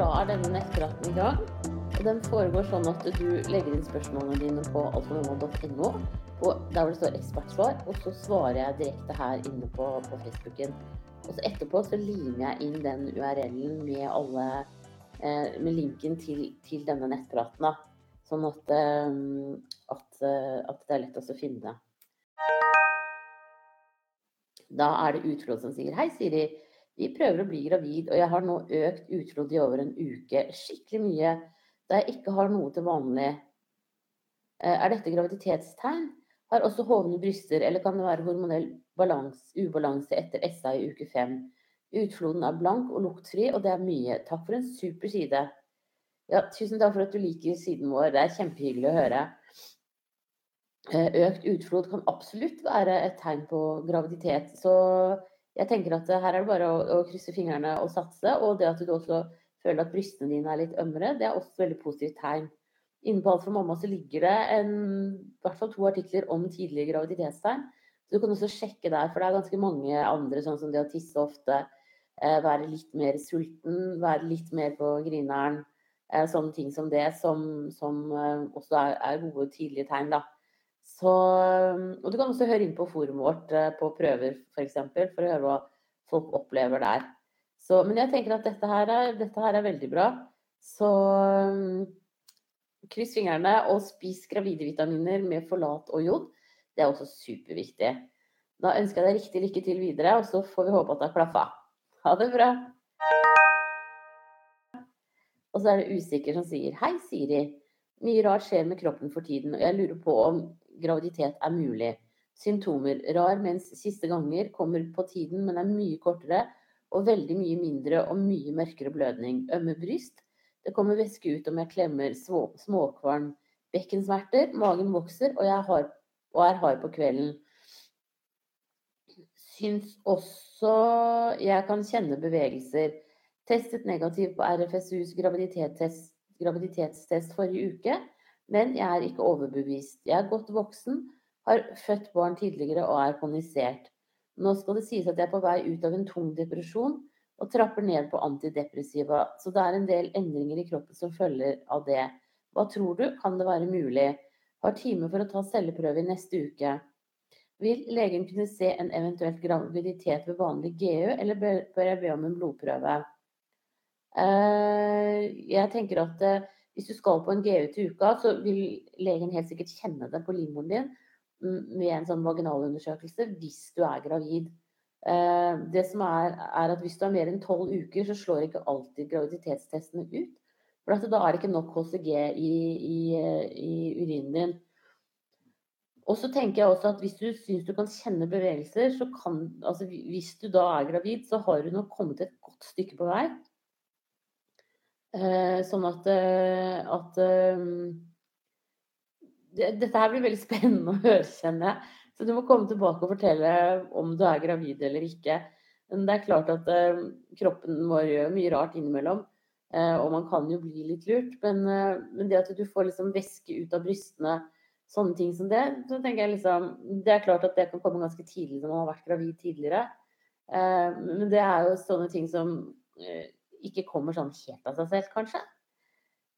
da er denne nettpraten i gang. Og den foregår sånn at du legger inn spørsmålene dine på altfornormal.no. Der hvor det står 'ekspertsvar', og så svarer jeg direkte her inne på, på Facebooken. Og så etterpå så limer jeg inn den URL-en med alle eh, med linken til, til denne nettpraten. Da. Sånn at, eh, at, eh, at, det er lett å finne. Da er det utflod som sier Hei, Siri. Vi prøver å bli gravid, og jeg har nå økt utflod i over en uke. Skikkelig mye. Da jeg ikke har noe til vanlig. Eh, er dette graviditetstegn? Har også hovne bryster, eller kan det være hormonell balans, ubalanse etter SA i uke fem? Utfloden er blank og luktfri, og det er mye. Takk for en super side. Ja, tusen takk for at du liker siden vår. Det er kjempehyggelig å høre. Eh, økt utflod kan absolutt være et tegn på graviditet. Så jeg tenker at her er det bare å, å, krysse fingrene og satse. Og det at du også føler at brystene dine er litt ømmere, det er også et veldig positivt tegn. Inne på Alt for mamma så ligger det en, i hvert fall to artikler om tidlige graviditetstegn. Så du kan også sjekke der, for det er ganske mange andre, sånn som det å tisse ofte, eh, være litt mer sulten, være litt mer på grineren. Eh, sånne ting som det, som, som eh, også er, er, gode tidlige tegn. da. Så, og du kan også høre inn på forumet vårt eh, på prøver f.eks. For, eksempel, for å høre hva folk opplever der. Så, men jeg tenker at dette her, er, dette her er veldig bra. Så kryss fingrene og spis gravide vitaminer med forlat og jod. Det er også superviktig. Da ønsker jeg deg riktig lykke til videre, og så får vi håpe at det har klaffa. Ha det bra. Og så er det usikker som sier Hei, Siri. Mye rart skjer med kroppen for tiden, og jeg lurer på om graviditet er mulig. Symptomer rar mens siste ganger kommer på tiden, men er mye kortere og veldig mye mindre og mye mørkere blødning. Ømme bryst. Det kommer væske ut om jeg klemmer. Småkvalm. Bekkensmerter. Magen vokser, og jeg har, og er hard på kvelden. Syns også jeg kan kjenne bevegelser. Testet negativ på RFSUs graviditetstest, graviditetstest forrige uke. Men jeg er ikke overbevist. Jeg er godt voksen, har født barn tidligere og er kondisert. Nå skal det sies at jeg er på vei ut av en tung depresjon og trapper ned på antidepressiva, så det er en del endringer i kroppen som følger av det. Hva tror du, kan det være mulig? Har time for å ta celleprøve i neste uke. Vil legen kunne se en eventuelt graviditet ved vanlig GU, eller bør jeg be om en blodprøve? Eh, jeg tenker at eh, hvis du skal på en GU til uka, så vil legen helt sikkert kjenne det på livmoren din med en sånn vaginalundersøkelse hvis du er gravid. Eh, det som er, er at Hvis du har mer enn tolv uker, så slår ikke alltid graviditetstestene ut. For da er det ikke nok HCG i, i, i urinen din. Og så tenker jeg også at Hvis du syns du kan kjenne bevegelser, så kan altså Hvis du da er gravid, så har du nok kommet et godt stykke på vei. Eh, sånn at, eh, at eh, Dette her blir veldig spennende å høre, kjenner jeg. Så du må komme tilbake og fortelle om du er gravid eller ikke. Men det er klart at kroppen vår gjør mye rart innimellom. Og man kan jo bli litt lurt. Men, men, det at du får liksom væske ut av brystene, sånne ting som det, så tenker jeg liksom Det er klart at det kan komme ganske tidlig når man har vært gravid tidligere. men det er jo sånne ting som ikke kommer sånn helt av seg selv, kanskje.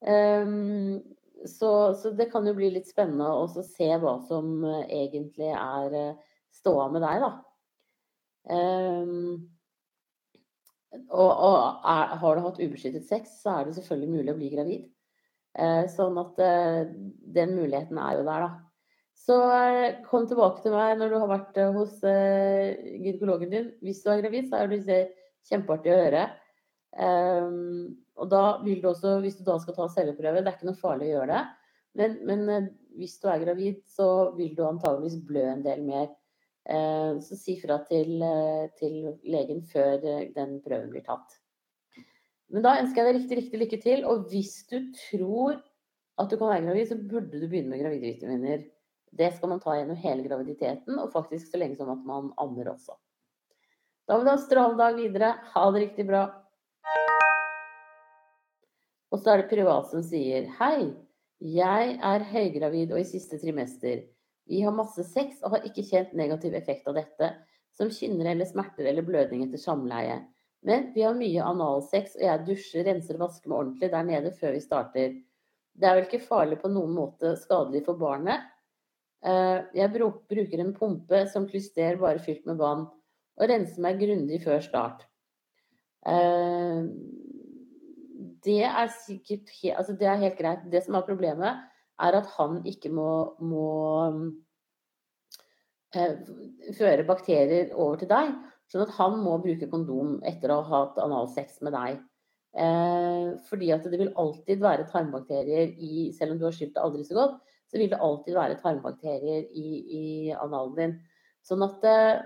Um, så, så, det kan jo bli litt spennende å se hva som uh, egentlig er uh, ståa med deg, da. Um, og, og er, har du hatt ubeskyttet sex, så er det selvfølgelig mulig å bli gravid. Uh, sånn at den muligheten er jo der, da. Så kom tilbake til meg når du har vært hos gynekologen din. Hvis du er gravid, så er det kjempeartig å høre. Um, og da vil du også, hvis du da skal ta celleprøve, det er ikke noe farlig å gjøre det. Men, men uh, hvis du er gravid, så vil du antageligvis blø en del mer. Uh, så si fra til, uh, til, legen før den prøven blir tatt. Men da ønsker jeg deg riktig, riktig lykke til. Og hvis du tror at du kan være gravid, så burde du begynne med gravidevitaminer. Det skal man ta gjennom hele graviditeten, og faktisk så lenge som at man ammer også. Da vil du ha strålende dag videre. Ha det riktig bra. Og så er det privat som sier Hei, jeg er høygravid og i siste trimester. Vi har masse sex og har ikke kjent negativ effekt av dette, som kynner eller smerter eller blødning etter samleie. Men vi har mye analsex, og jeg dusjer, renser og vasker meg ordentlig der nede før vi starter. Det er vel ikke farlig på noen måte skadelig for barnet. Eh, jeg bruker en pumpe som klyster bare fylt med vann, og renser meg grundig før start. Det er sikkert altså det er helt greit. Det som er problemet, er at han ikke må, må eh, føre bakterier over til deg. Sånn at han må bruke kondom etter å ha hatt analsex med deg. Eh, fordi at det vil alltid være tarmbakterier i Selv om du har skylt det aldri så godt, så vil det alltid være tarmbakterier i, i analen din. Sånn at eh,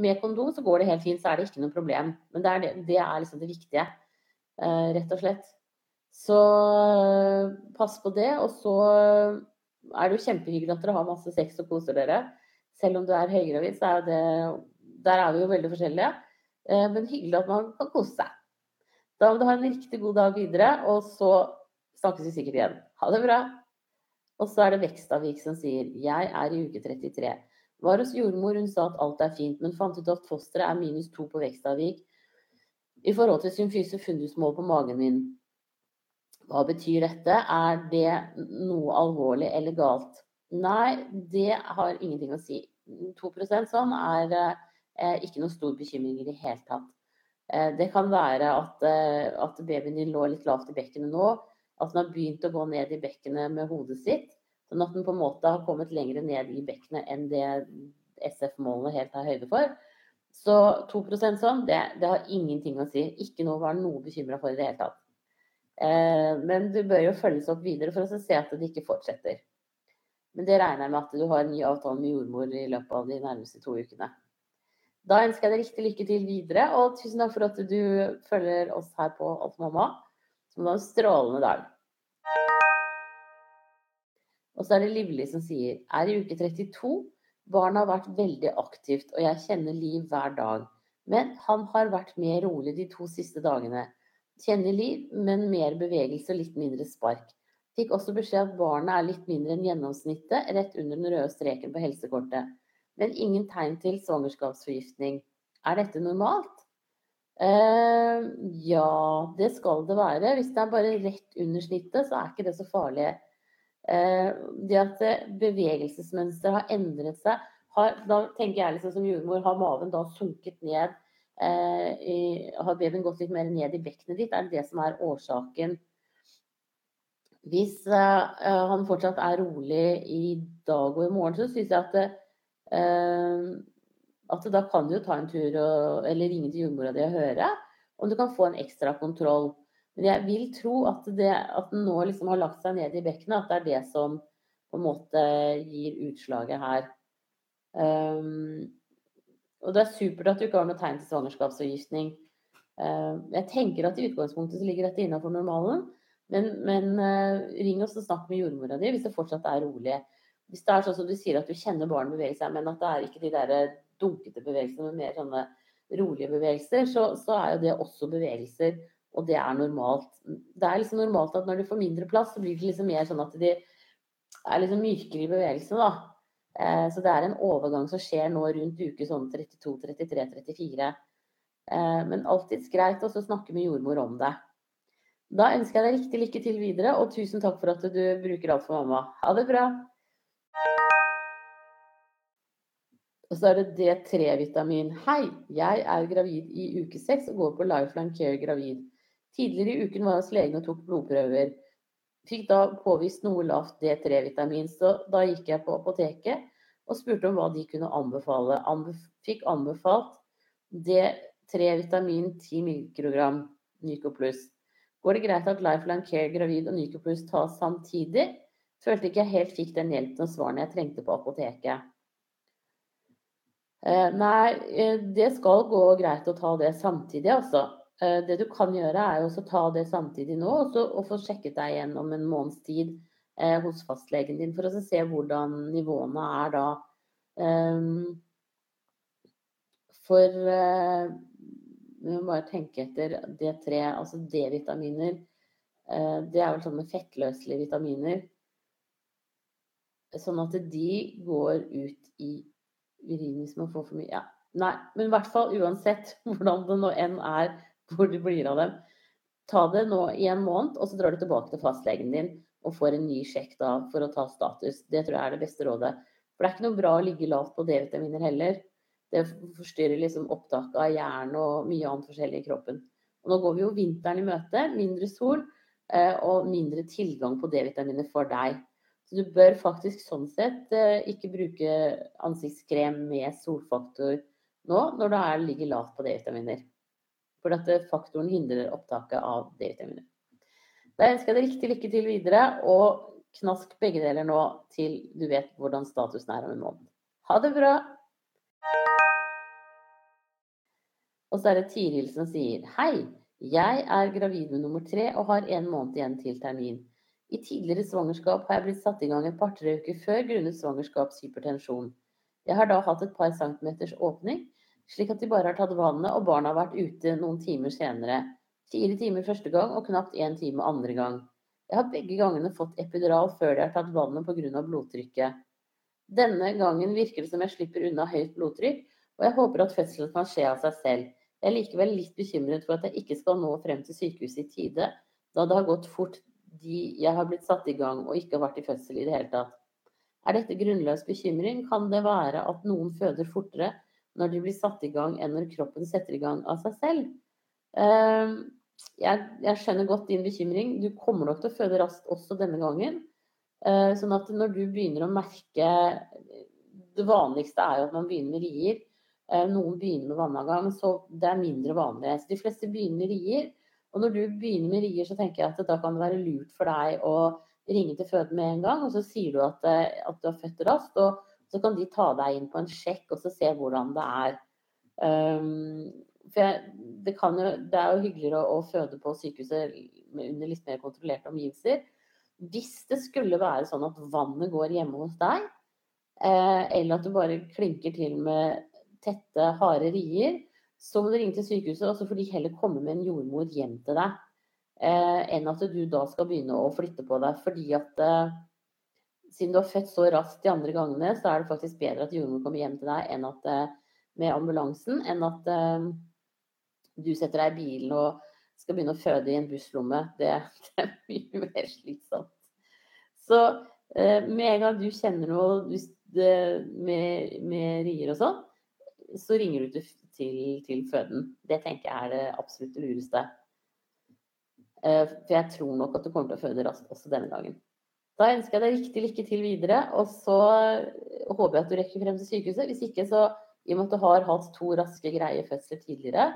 med kondom så går det helt fint, så er det ikke noe problem. Men det er, det, det er liksom det viktige, rett og slett. Så eh, pass på det. Og så er det jo kjempehyggelig at dere har masse sex og koser dere. Selv om du er høygravid, så er det Der er vi jo veldig forskjellige. Eh, men hyggelig at man kan kose seg. Da må du ha en riktig god dag videre, og så snakkes vi sikkert igjen. Ha det bra. Og så er det Vekstavik som sier Jeg er i uke 33. Var hos jordmor, hun sa at alt er fint, men fant ut at fosteret er minus to på Vekstavik i forhold til symfyse fundusmål på magen min. Hva betyr dette? Er det noe alvorlig eller galt? Nei, det har ingenting å si. 2% sånn er eh, ikke noen stor bekymring i det hele tatt. Eh, det kan være at, eh, at, babyen din lå litt lavt i bekkenet nå. At den har begynt å gå ned i bekkenet med hodet sitt. Sånn at den på en måte har kommet lenger ned i bekkenet enn det SF-målene helt har høyde for. Så 2% sånn, det, det, har ingenting å si. Ikke noe å være noe bekymra for i det hele tatt. Eh, men du bør jo følges opp videre for å se at det ikke fortsetter. Men det regner jeg med at du har en ny avtale med jordmor i løpet av de nærmeste to ukene. Da ønsker jeg deg riktig lykke til videre, og tusen takk for at du følger oss her på Alt mamma. Som var en strålende dag. Og så er det Livli som sier er i uke 32. Barnet har vært veldig aktivt, og jeg kjenner Liv hver dag. Men han har vært mer rolig de to siste dagene. Kjenner Liv, men mer bevegelse og litt mindre spark. Fikk også beskjed at barnet er litt mindre enn gjennomsnittet, rett under den røde streken på helsekortet. Men ingen tegn til svangerskapsforgiftning. Er dette normalt? Uh, ja, det skal det være. Hvis det er bare rett under snittet, så er ikke det så farlig. Eh, det at bevegelsesmønsteret har endret seg, har, da tenker jeg liksom som jordmor, har maven da sunket ned? Eh, i, har babyen gått litt mer ned i bekkenet ditt? Er det det som er årsaken? Hvis han fortsatt er rolig i dag og i morgen, så syns jeg at, uh, at da kan du jo ta en tur og, eller ringe til jordmora di og høre om du kan få en ekstra kontroll. Men jeg vil tro at, det, at den nå liksom har lagt seg ned i bekkenet, at det er det som på en måte gir utslaget her. Um, og det er supert at du ikke har noe tegn til svangerskapsforgiftning. Uh, jeg tenker at i utgangspunktet så ligger dette innenfor normalen. Men, men uh, ring oss og snakk med jordmora di hvis det fortsatt er rolig. Hvis det er sånn som du sier at du kjenner barnet bevege seg, men at det er ikke de der dunkete bevegelsene, men mer sånne rolige bevegelser, så, så er jo det også bevegelser og det er normalt. Det er liksom normalt at når du får mindre plass, så blir det liksom mer sånn at de er liksom mykere i bevegelsene, da. Eh, så det er en overgang som skjer nå rundt uke sånn 32, 33, 34. Eh, men alltids greit å snakke med jordmor om det. Da ønsker jeg deg riktig lykke til videre, og tusen takk for at du bruker alt for mamma. Ha det bra! Og så er det D3-vitamin. Hei, jeg er gravid i uke 6 og går på Lifeline Care gravid. Tidligere i uken var jeg hos legen og tok blodprøver. Fikk da påvist noe lavt D3-vitamin, så da gikk jeg på apoteket og spurte om hva de kunne anbefale. Anbef fikk anbefalt D3-vitamin 10 mikrogram Nyco. Går det greit at Lifeline Care gravid og Nyco Plus tas samtidig? Følte ikke jeg helt fikk den hjelpen og svarene jeg trengte på apoteket. Eh, nei, eh, det skal gå greit å ta det samtidig, altså. Eh, det du kan gjøre, er å ta det samtidig nå, og, få sjekket deg igjen om en måneds tid eh, hos fastlegen din for å se hvordan nivåene er da. Um, for uh, vi må bare tenke etter D3, altså D-vitaminer. Det er vel sånne fettløselige vitaminer. Sånn at de går ut i urin hvis man får for mye. Ja, Nei, men i hvert fall uansett hvordan det nå enn er hvor det blir av dem, ta det nå i en måned, og så drar du tilbake til fastlegen din og får en ny sjekk da for å ta status. Det tror jeg er det beste rådet. For det er ikke noe bra å ligge lavt på D-vitaminer heller. Det forstyrrer liksom opptaket av jern og mye annet forskjellig i kroppen. Og nå går vi jo vinteren i møte. Mindre sol eh, og mindre tilgang på D-vitaminer for deg. Så du bør faktisk sånn sett eh, ikke bruke ansiktskrem med solfaktor nå når du er, ligger lavt på D-vitaminer. For at eh, faktoren hindrer opptaket av D-vitaminer. Da ønsker jeg deg riktig lykke til videre, og knask begge deler nå til du vet hvordan statusen er om en måned. Ha det bra! Og så er det Tiril som sier Hei, jeg er gravid med nummer tre og har en måned igjen til termin. I tidligere svangerskap har jeg blitt satt i gang et par-tre uker før grunnet svangerskapshypertensjon. Jeg har da hatt et par centimeters åpning, slik at de bare har tatt vannet, og barna har vært ute noen timer senere. Fire timer første gang og knapt én time andre gang. Jeg har begge gangene fått epidural før de har tatt vannet pga. blodtrykket. Denne gangen virker det som jeg slipper unna høyt blodtrykk, og jeg håper at fødselen kan skje av seg selv. Jeg er likevel litt bekymret for at jeg ikke skal nå frem til sykehuset i tide, da det har gått fort de jeg har blitt satt i gang og ikke har vært i fødsel i det hele tatt. Er dette grunnløs bekymring? Kan det være at noen føder fortere når de blir satt i gang, enn når kroppen setter i gang av seg selv. Ehm, jeg, jeg skjønner godt din bekymring. Du kommer nok til å føde raskt også denne gangen. Eh, sånn at når du begynner å merke Det vanligste er jo at man begynner med rier. Eh, noen begynner med vannavgang, så det er mindre vanlig. Så de fleste begynner med rier. Og når du begynner med rier, så tenker jeg at da kan det være lurt for deg å ringe til føden med en gang, og så sier du at, eh, at du har født raskt. og så kan de ta deg inn på en sjekk og så se hvordan det er. Um, for jeg, det, jo, det, er jo hyggeligere å, å føde på sykehuset under litt mer kontrollerte omgivelser. Hvis det skulle være sånn at vannet går hjemme hos deg, eh, eller at du bare klinker til med tette, harde rier, så må du ringe til sykehuset, og så får de heller komme med en jordmor hjem til deg. Eh, enn at du da skal begynne å flytte på deg. Fordi at eh, siden du har født så raskt de andre gangene, så er det faktisk bedre at jordmor kommer hjem til deg at, eh, med ambulansen, enn at uh, du setter deg i bilen og skal begynne å føde i en busslomme. Det, det er mye mer slitsomt. Så uh, med en gang du kjenner noe det, med, med, rier og sånn, så ringer du til, til, føden. Det tenker jeg er det absolutt lureste. For jeg tror nok at du kommer til å føde raskt også denne gangen. Da ønsker jeg deg riktig lykke til videre, og så håper jeg at du rekker frem til sykehuset. Hvis ikke, så i og med at du har hatt to raske, greie fødsler tidligere,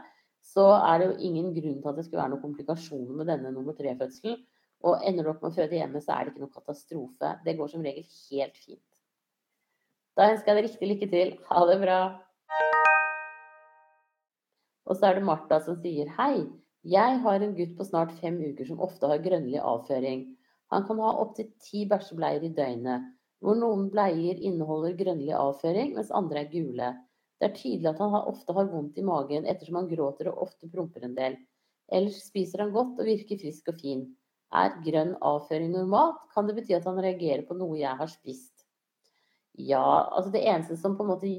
så er det jo ingen grunn til at det skulle være noen komplikasjoner med denne nummer tre-fødselen. Og ender du opp med å føde hjemme, så er det ikke noen katastrofe. Det går som regel helt fint. Da ønsker jeg deg riktig lykke til. Ha det bra. Og så er det Martha som sier hei. Jeg har en gutt på snart fem uker som ofte har grønnlig avføring. Han kan ha opptil ti bæsjebleier i døgnet, hvor noen bleier inneholder grønnlig avføring, mens andre er gule. Det er tydelig at han ofte har vondt i magen ettersom han gråter og ofte promper en del. Ellers spiser han godt og virker frisk og fin. Er grønn avføring normalt, kan det bety at han reagerer på noe jeg har spist. Ja, altså det eneste som på en måte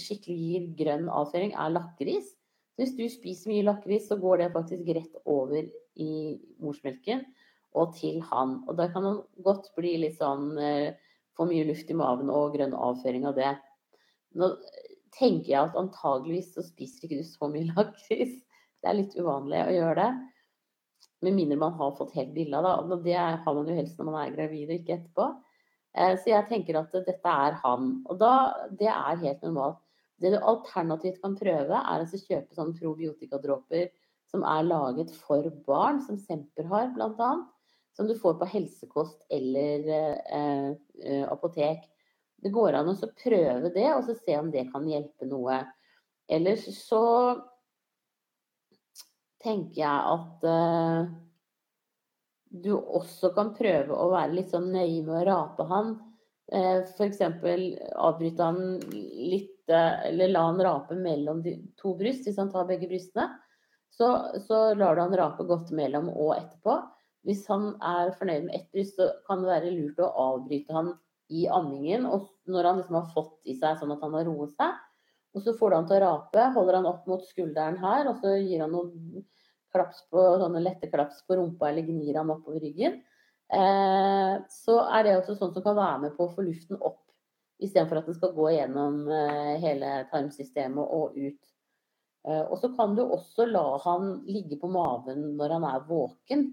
skikkelig gir grønn avføring, er lakris. Hvis du spiser mye lakris, så går det faktisk rett over i morsmelken og til han. Og da kan man godt bli litt sånn for Få mye luft i maven og grønn avføring av det. Nå tenker jeg at antageligvis så spiser ikke du så mye lakris. Det er litt uvanlig å gjøre det. Med mindre man har fått helt billa, da. Og det har man jo helst når man er gravid og ikke etterpå. Eh, så jeg tenker at dette er han. Og da, det er helt normalt. Det du alternativt kan prøve, er å kjøpe sånne probiotikadråper som er laget for barn, som Semper har, bl.a som du får på helsekost eller eh, eh, apotek. Det går an å prøve det og så se om det kan hjelpe noe. Ellers så tenker jeg at eh, du også kan prøve å være litt sånn nøye med å rape han. Eh, F.eks. avbryte han litt, eh, eller la han rape mellom de to bryst, hvis han tar begge brystene. Så, så lar du han rape godt mellom og etterpå. Hvis han er fornøyd med ett bryst, så kan det være lurt å avbryte han i ammingen og når han liksom har fått i seg sånn at han har roet seg. Og så får du han til å rape, holder han opp mot skulderen her, og så gir han noen klaps på, sånne lette klaps på rumpa eller gnir han oppover ryggen. Eh, så er det også sånn som kan være med på å få luften opp, istedenfor at den skal gå gjennom eh, hele tarmsystemet og ut. Eh, og så kan du også la han ligge på maven når han er våken.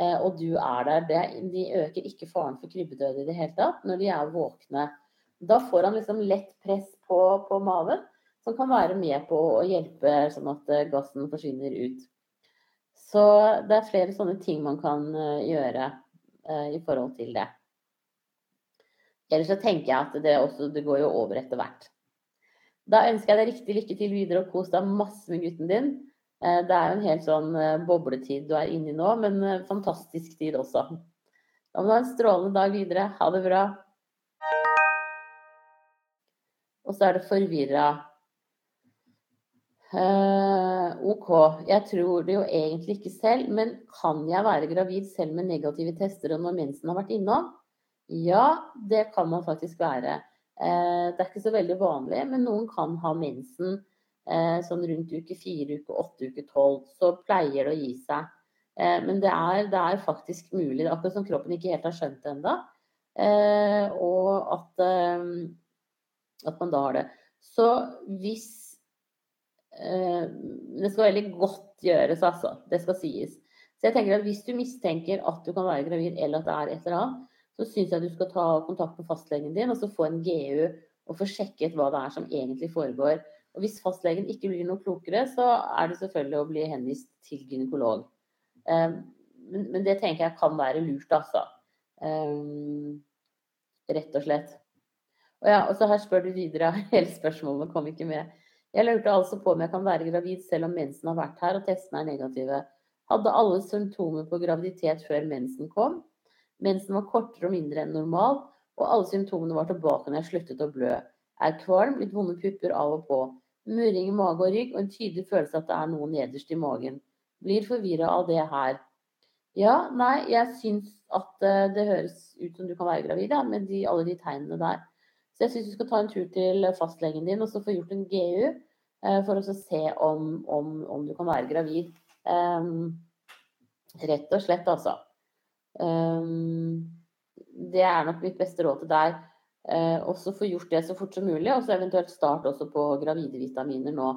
Eh, og du er der. Det, de øker ikke faren for krybbedød i det hele tatt når de er våkne. Da får han liksom lett press på, på maven, som kan være med på å hjelpe sånn at eh, gassen forsvinner ut. Så det er flere sånne ting man kan eh, gjøre eh, i forhold til det. Ellers så tenker jeg at det, også, det går jo over etter hvert. Da ønsker jeg deg riktig lykke til videre og kos deg masse med gutten din. Eh, det er jo en helt sånn eh, bobletid du er inne i nå, men eh, fantastisk tid også. Da må du ha en strålende dag videre. Ha det bra. Og så er det forvirra. Uh, OK, jeg tror det jo egentlig ikke selv, men kan jeg være gravid selv med negative tester og når mensen har vært innom? Ja, det kan man faktisk være. Uh, det er ikke så veldig vanlig, men noen kan ha mensen sånn rundt uke fire, uke åtte, uke tolv, så pleier det å gi seg. Eh, men det er, det er faktisk mulig, akkurat som kroppen ikke helt har skjønt det ennå. Eh, og at, at man da har det. Så hvis Det skal veldig godt gjøres, altså. Det skal sies. Så jeg tenker at Hvis du mistenker at du kan være gravid eller at det er et eller annet, så syns jeg at du skal ta kontakt med fastlegen din og så få en GU og få sjekket hva det er som egentlig foregår. Og hvis fastlegen ikke blir noe klokere, så er det selvfølgelig å bli henvist til gynekolog. Um, men, men, det tenker jeg kan være lurt, altså. Um, rett og slett. Og, ja, og så her spør du videre, hele spørsmålet kom ikke med. Jeg lurte altså på om jeg kan være gravid selv om mensen har vært her og testene er negative. Hadde alle symptomer på graviditet før mensen kom. Mensen var kortere og mindre enn normal, og alle symptomene var tilbake når jeg sluttet å blø. Er kvalm, litt vonde pupper av og på. Murring i mage og rygg og en tydelig følelse at det er noe nederst i magen. Blir forvirra av det her. Ja, nei, jeg syns at uh, det høres ut som du kan være gravid, ja, med de, alle de tegnene der. Så jeg syns du skal ta en tur til fastlegen din og så få gjort en GU eh, for å se om, om, om, du kan være gravid. Um, rett og slett, altså. Um, det er nok mitt beste råd til deg. Eh, også få gjort det så fort som mulig, og så eventuelt start også på gravide vitaminer nå.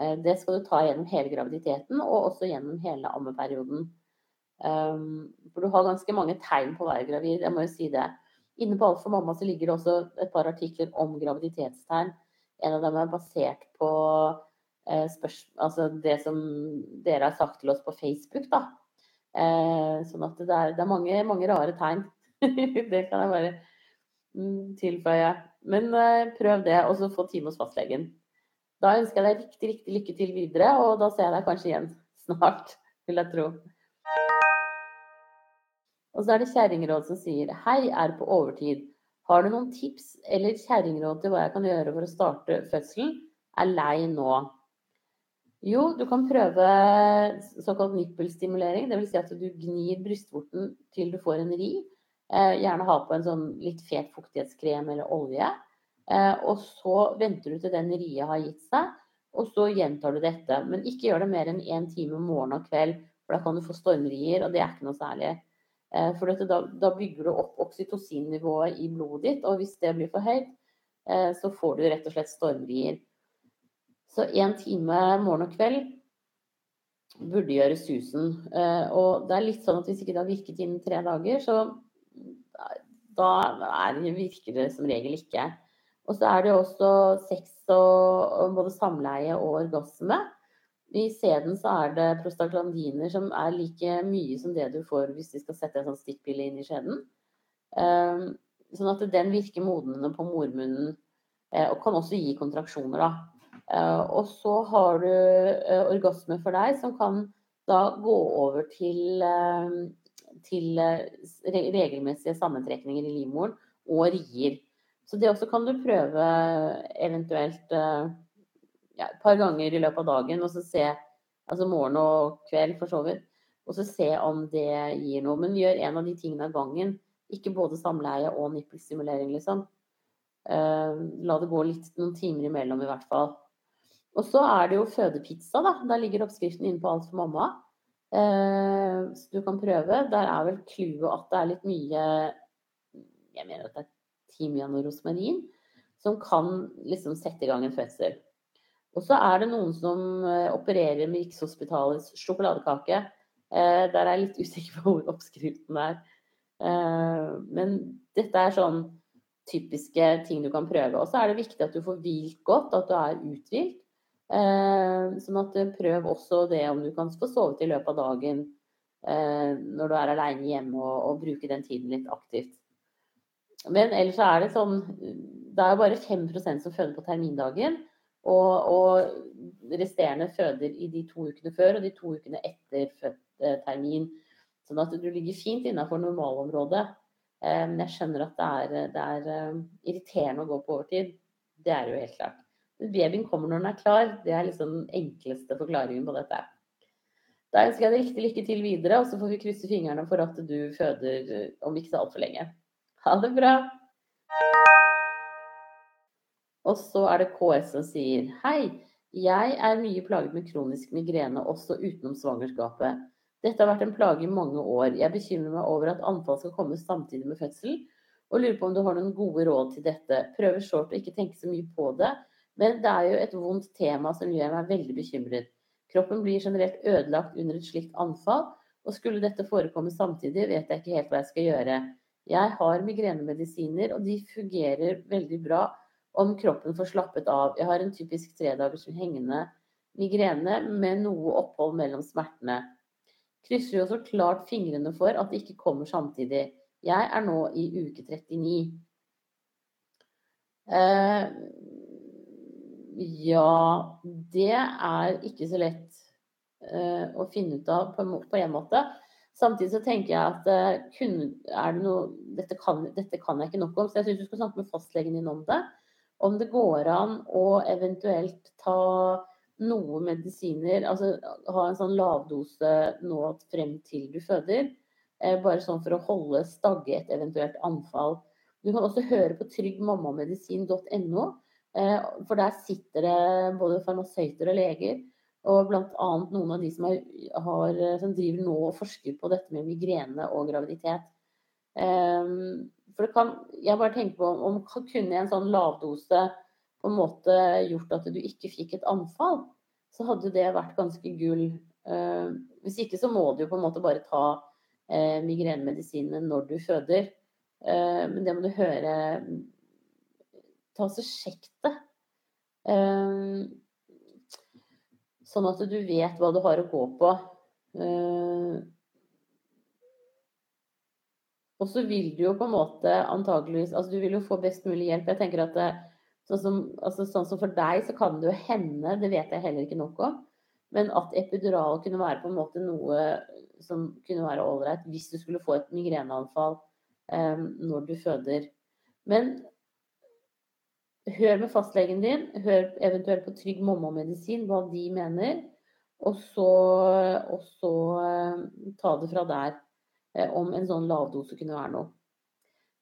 Eh, det skal du ta gjennom hele graviditeten, og også gjennom hele ammeperioden. Um, for du har ganske mange tegn på å være gravid, jeg må jo si det. Inne på Alt for mamma så ligger det også et par artikler om graviditetstegn. En av dem er basert på eh, altså det som dere har sagt til oss på Facebook. da. Sånn at det er, det er mange, mange, rare tegn. det kan jeg bare Mm, tilføye. Men uh, prøv det, og så få time hos fastlegen. Da ønsker jeg deg riktig, riktig lykke til videre, og da ser jeg deg kanskje igjen snart, vil jeg tro. Og så er det kjerringråd som sier Hei, er på overtid. Har du noen tips eller kjerringråd til hva jeg kan gjøre for å starte fødselen? Er lei nå. Jo, du kan prøve såkalt nippelstimulering. Dvs. Si at du gnir brystvorten til du får en ri. Eh, gjerne ha på en sånn litt fet fuktighetskrem eller olje. Eh, og så venter du til den riet har gitt seg, og så gjentar du dette. Men ikke gjør det mer enn én time morgen og kveld, for da kan du få stormrier, og det er ikke noe særlig. Eh, for dette, da, da, bygger du opp oksytocinnivået i blodet ditt, og hvis det blir for høyt, så får du rett og slett stormrier. Så én time morgen og kveld burde gjøre susen. Og det er litt sånn at hvis ikke det har virket innen tre dager, så da er, virker det som regel ikke. Og så er det også sex og både samleie og orgasme. I sæden så er det prostaglandiner som er like mye som det du får hvis de skal sette en sånn stikkpille inn i skjeden. Um, sånn at den virker modnende på mormunnen uh, og kan også gi kontraksjoner, da. Uh, og så har du uh, orgasme for deg som kan da gå over til til eh, regelmessige sammentrekninger i livmoren og rier. Så det også kan du prøve eventuelt eh, ja, et par ganger i løpet av dagen, og så se Altså morgen og kveld, for så vidt. Og så se om det gir noe. Men gjør en av de tingene av gangen. Ikke både samleie og nippelstimulering, liksom. Eh, la det gå litt, noen timer imellom i hvert fall. Og så er det jo fødepizza, da. Der ligger oppskriften inne på Alt for mamma. Eh, så du kan prøve. Der er vel clouet at det er litt mye Jeg mener at det er timian og rosmarin som kan liksom sette i gang en fødsel. Og så er det noen som eh, opererer med Rikshospitalets sjokoladekake. Eh, der er jeg litt usikker på hvor oppskriften er. Eh, men dette er sånn typiske ting du kan prøve. Og så er det viktig at du får hvilt godt, at du er uthvilt. Sånn at prøv også det om du kan få sovet i løpet av dagen når du er aleine hjemme, og, og bruke den tiden litt aktivt. Men ellers er det sånn Det er bare 5 som føder på termindagen. Og, og resterende føder i de to ukene før og de to ukene etter født eh, termin. Sånn at du ligger fint innafor normalområdet. Eh, men jeg skjønner at det er, det er, eh, irriterende å gå på overtid. Det er jo helt klart. Babyen kommer når den er klar. Det er liksom den enkleste forklaringen på dette. Da ønsker jeg deg riktig lykke til videre, og så får vi krysse fingrene for at du føder om ikke så altfor lenge. Ha det bra! Og så er det KS som sier Hei, jeg er mye plaget med kronisk migrene også utenom svangerskapet. Dette har vært en plage i mange år. Jeg bekymrer meg over at anfall skal komme samtidig med fødsel, og lurer på om du har noen gode råd til dette. Prøver short å ikke tenke så mye på det, men det er jo et vondt tema som gjør meg veldig bekymret. Kroppen blir generelt ødelagt under et slikt anfall, og skulle dette forekomme samtidig, vet jeg ikke helt hva jeg skal gjøre. Jeg har migrenemedisiner, og de fungerer veldig bra om kroppen får slappet av. Jeg har en typisk tredagers hengende migrene med noe opphold mellom smertene. Krysser jo så klart fingrene for at det ikke kommer samtidig. Jeg er nå i uke 39. Eh, ja, det er ikke så lett uh, å finne ut av på, på en måte. Samtidig så tenker jeg at uh, kun, noe, dette, kan, dette, kan, jeg ikke nok om, så jeg syns du skal snakke med fastlegen din om det. Om det går an å eventuelt ta noe medisiner, altså ha en sånn lavdose nå frem til du føder. Uh, bare sånn for å holde stagge et eventuelt anfall. Du kan også høre på tryggmammamedisin.no, eh, for der sitter det både farmasøyter og leger og bl.a. noen av de som, har, har, som, driver nå og forsker på dette med migrene og graviditet. Um, for kan, jeg bare tenker på om kunne en sånn lavdose på en måte gjort at du ikke fikk et anfall, så hadde det vært ganske gull. Hvis ikke så må du jo på en måte bare ta migrenemedisinene når du føder. Men det må du høre Ta så sjekk det. Uh, Sånn at du vet hva du har å gå på. Uh, og så vil du jo på en måte antageligvis Altså du vil jo få best mulig hjelp. Jeg tenker at det, sånn, som, altså, sånn som for deg, så kan det jo hende, det vet jeg heller ikke nok om, men at epidural kunne være på en måte noe som kunne være ålreit hvis du skulle få et migreneanfall um, når du føder. Men hør med fastlegen din, hør eventuelt på Trygg mamma-medisin, hva de mener. Og så, og så uh, ta det fra der uh, om en sånn lavdose kunne være noe.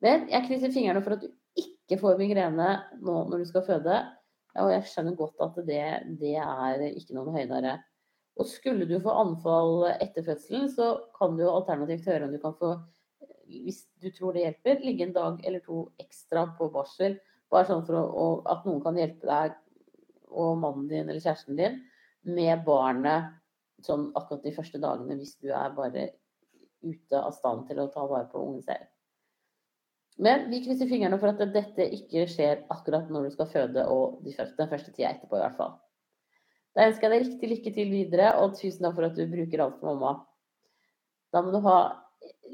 Men jeg krysser fingrene for at du ikke får migrene nå når du skal føde. Og jeg skjønner godt at det, det er ikke noen høydere. Og skulle du få anfall etter fødselen, så kan du alternativt høre om du kan få, hvis du tror det hjelper, ligge en dag eller to ekstra på barsel bare sånn for å, at noen kan hjelpe deg og mannen din eller kjæresten din med barnet sånn akkurat de første dagene hvis du er bare ute av stand til å ta vare på ungen selv. Men vi krysser fingrene for at dette ikke skjer akkurat når du skal føde, og de første, den første tida etterpå, i hvert fall. Da ønsker jeg deg riktig lykke til videre, og tusen takk for at du bruker alt for mamma. Da må du ha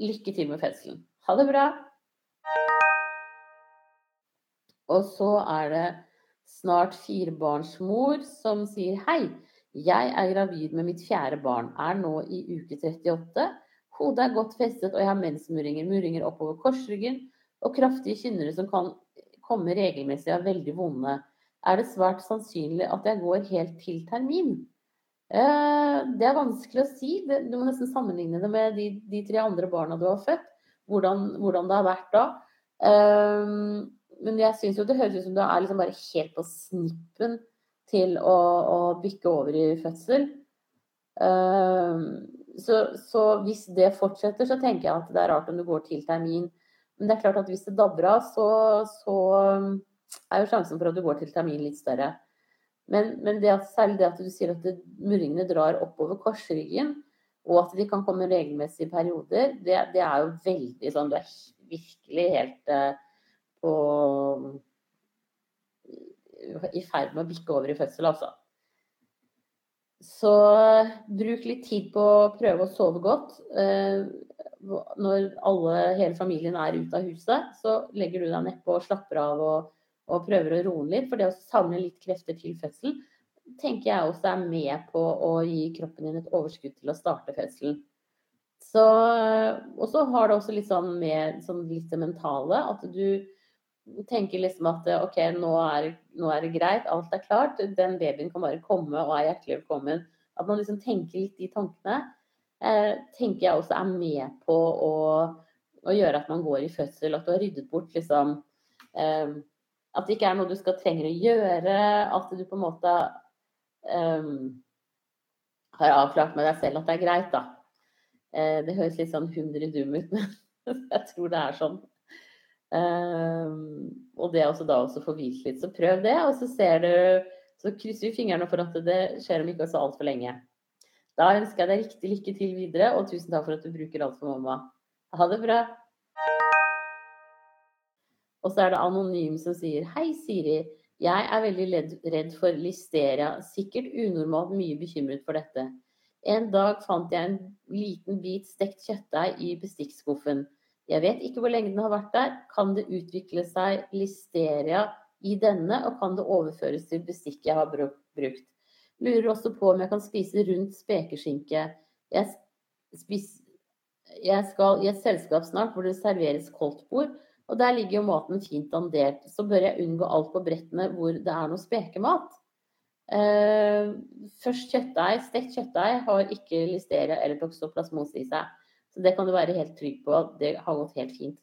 lykke til med fødselen. Ha det bra! Og så er det snart firebarnsmor som sier hei. Jeg er gravid med mitt fjerde barn, er nå i uke 38. Hodet er godt festet, og jeg har mensmuringer, muringer oppover korsryggen og kraftige kynnere som kan komme regelmessig og er veldig vonde. Er det svært sannsynlig at jeg går helt til termin? Eh, det er vanskelig å si. Du må nesten sammenligne det med de, de tre andre barna du har født. Hvordan, hvordan det har vært da. Men jeg syns jo det høres ut som du er liksom bare helt på snippen til å, å bikke over i fødsel. Uh, så, så, hvis det fortsetter, så tenker jeg at det er rart om du går til termin. Men det er klart at hvis det dabber av, så, så er jo sjansen for at du går til termin litt større. Men, men det at, særlig det at du sier at murringene drar oppover korsryggen, og at de kan komme regelmessige perioder, det, det er jo veldig sånn Du er virkelig helt uh, på i ferd med å bikke over i fødsel, altså. Så bruk litt tid på å prøve å sove godt. Eh, når alle, hele familien er ute av huset, så legger du deg nedpå og slapper av og, og prøver å roe litt. For det å samle litt krefter til fødsel tenker jeg også er med på å gi kroppen din et overskudd til å starte fødselen. Så, og så har det også litt sånn med sånn litt det mentale, at du tenker liksom at OK, nå er, nå er, det greit, alt er klart. Den babyen kan bare komme og er hjertelig velkommen. At man liksom tenker litt de tankene, eh, tenker jeg også er med på å, å, gjøre at man går i fødsel. At du har ryddet bort liksom eh, At det ikke er noe du skal trenger å gjøre. At du på en måte eh, har avklart med deg selv at det er greit, da. Eh, det høres litt sånn hundre-dum ut, men jeg tror det er sånn. Um, og det også da også få hvilt litt. Så prøv det, og så ser du Så krysser vi fingrene for at det skjer om ikke så altfor lenge. Da ønsker jeg deg riktig lykke til videre, og tusen takk for at du bruker alt for mamma. Ha det bra. Og så er det anonym som sier Hei, Siri. Jeg er veldig redd for listeria. Sikkert unormalt mye bekymret for dette. En dag fant jeg en liten bit stekt kjøttdeig i bestikkskuffen. Jeg vet ikke hvor lenge den har vært der. Kan det utvikle seg listeria i denne, og kan det overføres til bestikk jeg har brukt? Lurer også på om jeg kan spise rundt spekeskinke. Jeg, spis, jeg skal i et selskap snart hvor det serveres koldtbord, og der ligger jo maten fint dandert. Så bør jeg unngå alt på brettene hvor det er noe spekemat. Uh, først kjøttdeig. Stekt kjøttdeig har ikke listeria eller toksoplasmose i seg. Så det kan du være helt trygg på at det har gått helt fint.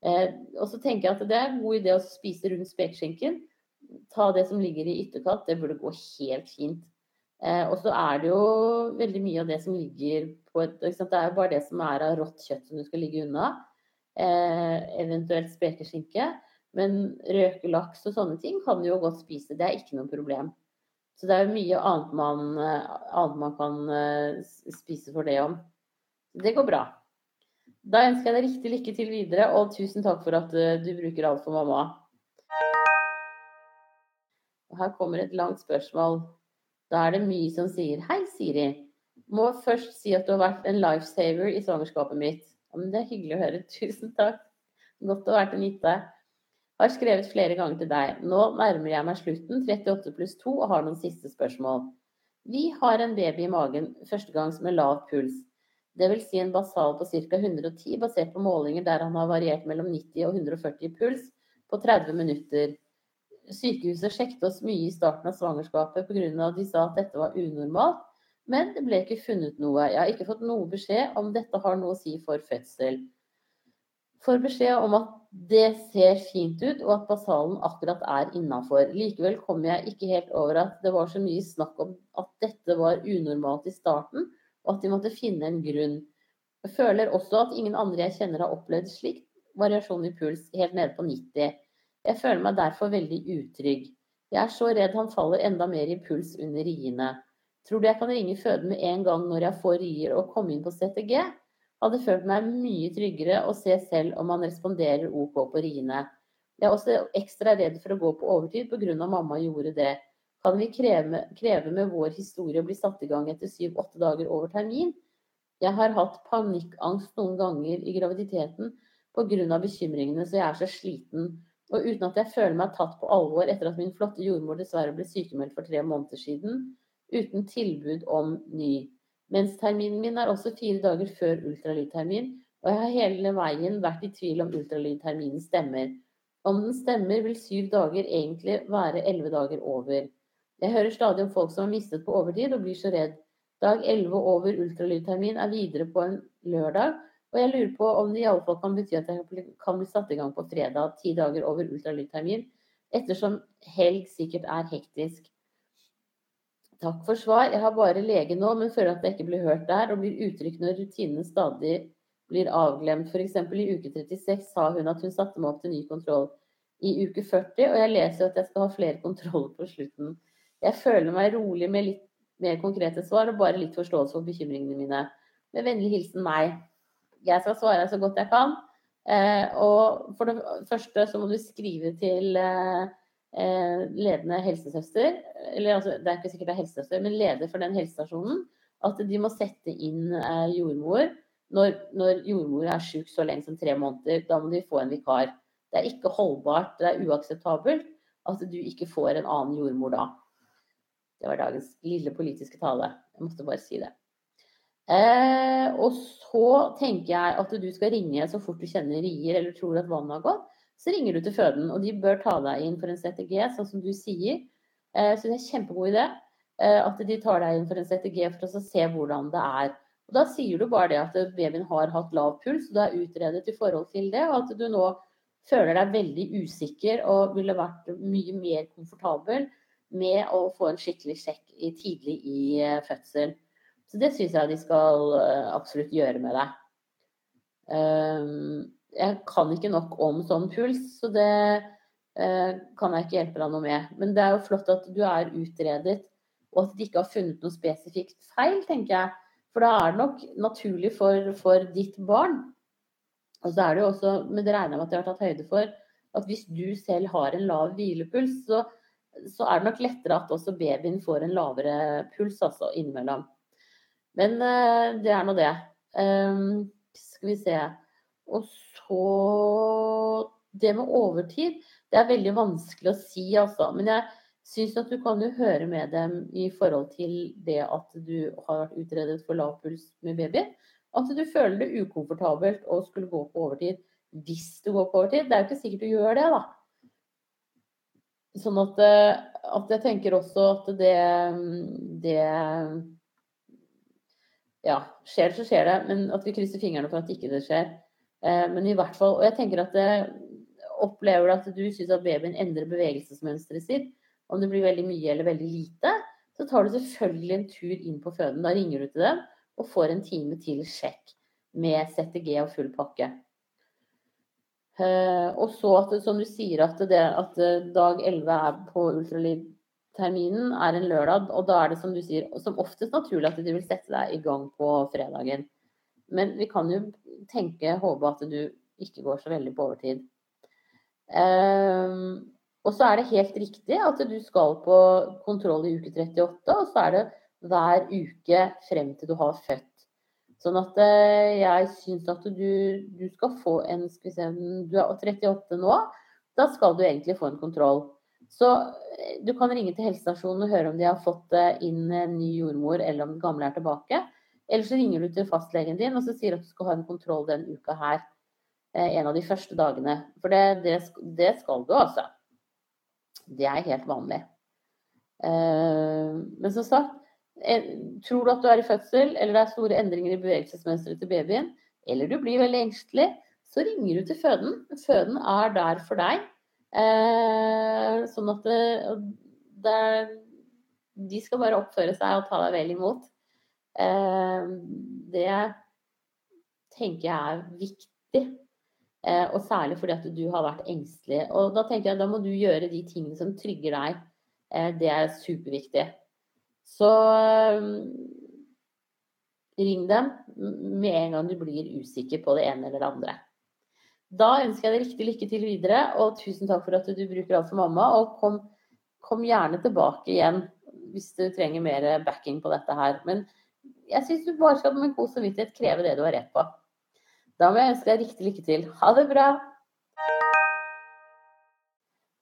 Eh, og så tenker jeg at det er en god idé å spise rundt spekeskinken. Ta det som ligger i ytterkant, det burde gå helt fint. Eh, og så er det jo veldig mye av det som ligger på et Det er jo bare det som er av rått kjøtt som du skal ligge unna. Eh, eventuelt spekeskinke. Men røkelaks og sånne ting kan du jo godt spise. Det er ikke noe problem. Så det er jo mye annet man, eh, annet man kan eh, spise for det om. Det går bra. Da ønsker jeg deg riktig lykke til videre, og tusen takk for at eh, du bruker alt for mamma. Her kommer et langt spørsmål. Da er det mye som sier Hei, Siri. Må først si at du har vært en lifesaver i svangerskapet mitt. Ja, men det er hyggelig å høre. Tusen takk. Godt å være til nytte. Har skrevet flere ganger til deg. Nå nærmer jeg meg slutten, 38 pluss 2, og har noen siste spørsmål. Vi har en baby i magen første gangs med lav puls. Dvs. Si en basal på ca. 110, basert på målinger der han har variert mellom 90 og 140 puls på 30 minutter. Sykehuset sjekket oss mye i starten av svangerskapet pga. at de sa at dette var unormalt, men det ble ikke funnet noe. Jeg har ikke fått noe beskjed om dette har noe å si for fødsel. Får beskjed om at det ser fint ut, og at basalen akkurat er innafor. Likevel kom jeg ikke helt over at det var så mye snakk om at dette var unormalt i starten, og at de måtte finne en grunn. Jeg føler også at ingen andre jeg kjenner har opplevd slik variasjon i puls helt nede på 90. Jeg føler meg derfor veldig utrygg. Jeg er så redd han faller enda mer i puls under riene. Tror du jeg kan ringe føden med en gang når jeg får rier og komme inn på CTG? Hadde følt meg mye tryggere å se selv om han responderer OK på riene. Jeg er også ekstra redd for å gå på overtid pga. mamma gjorde det kan vi kreve, kreve med vår historie å bli satt i gang etter syv-åtte dager over termin. Jeg har hatt panikkangst noen ganger i graviditeten pga. bekymringene, så jeg er så sliten. Og uten at jeg føler meg tatt på alvor etter at min flotte jordmor dessverre ble sykemeldt for tre måneder siden, uten tilbud om ny. Mensterminen min er også fire dager før ultralydtermin, og jeg har hele veien vært i tvil om ultralydterminen stemmer. Om den stemmer, vil syv dager egentlig være elleve dager over. Jeg hører stadig om folk som har mistet på overtid og blir så redd. Dag 11 over ultralydtermin er videre på en lørdag, Og jeg lurer på om det i alle fall kan bety at jeg kan bli satt i gang på fredag, ti dager over ultralydtermin, ettersom helg sikkert er hektisk. Takk for svar. Jeg har bare lege nå, men føler at jeg ikke blir hørt der, og blir utrygg når rutinene stadig blir avglemt. F.eks. i uke 36 sa hun at hun satte meg opp til ny kontroll i uke 40, og jeg leser at jeg skal ha flere kontroller på slutten. Jeg føler meg rolig med litt mer konkrete svar og bare litt forståelse for bekymringene mine. Med vennlig hilsen meg. Jeg skal svare så godt jeg kan. Eh, og for det første så må du skrive til eh, eh ledende helsesøster, eller altså, det er ikke sikkert det er helsesøster, men leder for den helsestasjonen, at de må sette inn jordmor. Når, når, jordmor er syk så lenge som tre måneder, da må de få en vikar. Det er ikke holdbart, det er uakseptabelt at du ikke får en annen jordmor da. Det var dagens lille politiske tale. Jeg måtte bare si det. Eh, og så tenker jeg at du skal ringe så fort du kjenner rier eller tror at vannet har gått. Så ringer du til føden, og de bør ta deg inn for en CTG, sånn som du sier. Eh, så det er en kjempegod idé eh, at de tar deg inn for en CTG for å se hvordan det er. Og Da sier du bare det at babyen har hatt lav puls, og du er utredet i forhold til det, og at du nå føler deg veldig usikker og ville vært mye mer komfortabel med å få en skikkelig sjekk tidlig i eh, fødsel. Så det syns jeg de skal eh, absolutt gjøre med deg. Ehm, jeg kan ikke nok om sånn puls, så det eh, kan jeg ikke hjelpe deg noe med. Men det er jo flott at du er utredet, og at de ikke har funnet noe spesifikt feil, tenker jeg. For da er det nok naturlig for, for ditt barn og så er det jo også, men det regner jeg med at de har tatt høyde for, at hvis du selv har en lav hvilepuls, så, så er det nok lettere at også babyen får en lavere puls altså, innimellom. Men uh, det er nå det. Um, skal vi se. Og så Det med overtid, det er veldig vanskelig å si, altså. Men jeg syns at du kan jo høre med dem i forhold til det at du har vært utredet for lav puls med baby. At du føler det ukomfortabelt å skulle gå på overtid hvis du går på overtid. Det er jo ikke sikkert du gjør det, da. Sånn at, eh, at jeg tenker også at det, det Ja, skjer det, så skjer det. Men at vi krysser fingrene for at ikke det skjer. Eh, men i hvert fall Og jeg tenker at det, opplever at du syns at babyen endrer bevegelsesmønsteret sitt, om det blir veldig mye eller veldig lite, så tar du selvfølgelig en tur inn på føden. Da ringer du til dem og får en time til sjekk med CTG og full pakke. Uh, og så at som du sier at, det, at dag 11 er på ultralydterminen, er en lørdag. Og da er det som du sier, som oftest naturlig at du vil sette deg i gang på fredagen. Men vi kan jo tenke, håpe at du ikke går så veldig på overtid. Uh, og så er det helt riktig at du skal på kontroll i uke 38, og så er det hver uke frem til du har født. Sånn at eh, jeg syns at du, du, skal få en skal vi se, Du er 38 nå. Da skal du egentlig få en kontroll. Så eh, du kan ringe til helsestasjonen og høre om de har fått eh, inn en ny jordmor, eller om den gamle er tilbake. Eller så ringer du til fastlegen din og så sier at du skal ha en kontroll den uka her. En av de første dagene. For det, det, det skal du altså. Det er helt vanlig. Men som sagt, Tror du at du er i fødsel, eller det er store endringer i bevegelsesmønsteret til babyen, eller du blir veldig engstelig, så ringer du til føden. Føden er der for deg. Eh, sånn at det, det, de skal bare oppføre seg og ta deg vel imot. Eh, det tenker jeg er viktig. Eh, og særlig fordi at du har vært engstelig. Og da tenker jeg da må du gjøre de tingene som trygger deg. Eh, det er superviktig. Så um, ring dem med en gang du blir usikker på det ene eller det andre. Da ønsker jeg deg riktig lykke til videre, og tusen takk for at du bruker alt for mamma. Og kom, kom gjerne tilbake igjen hvis du trenger mer backing på dette her. Men jeg syns du bare skal med god samvittighet kreve det du har rett på. Da må jeg ønske deg riktig lykke til. Ha det bra!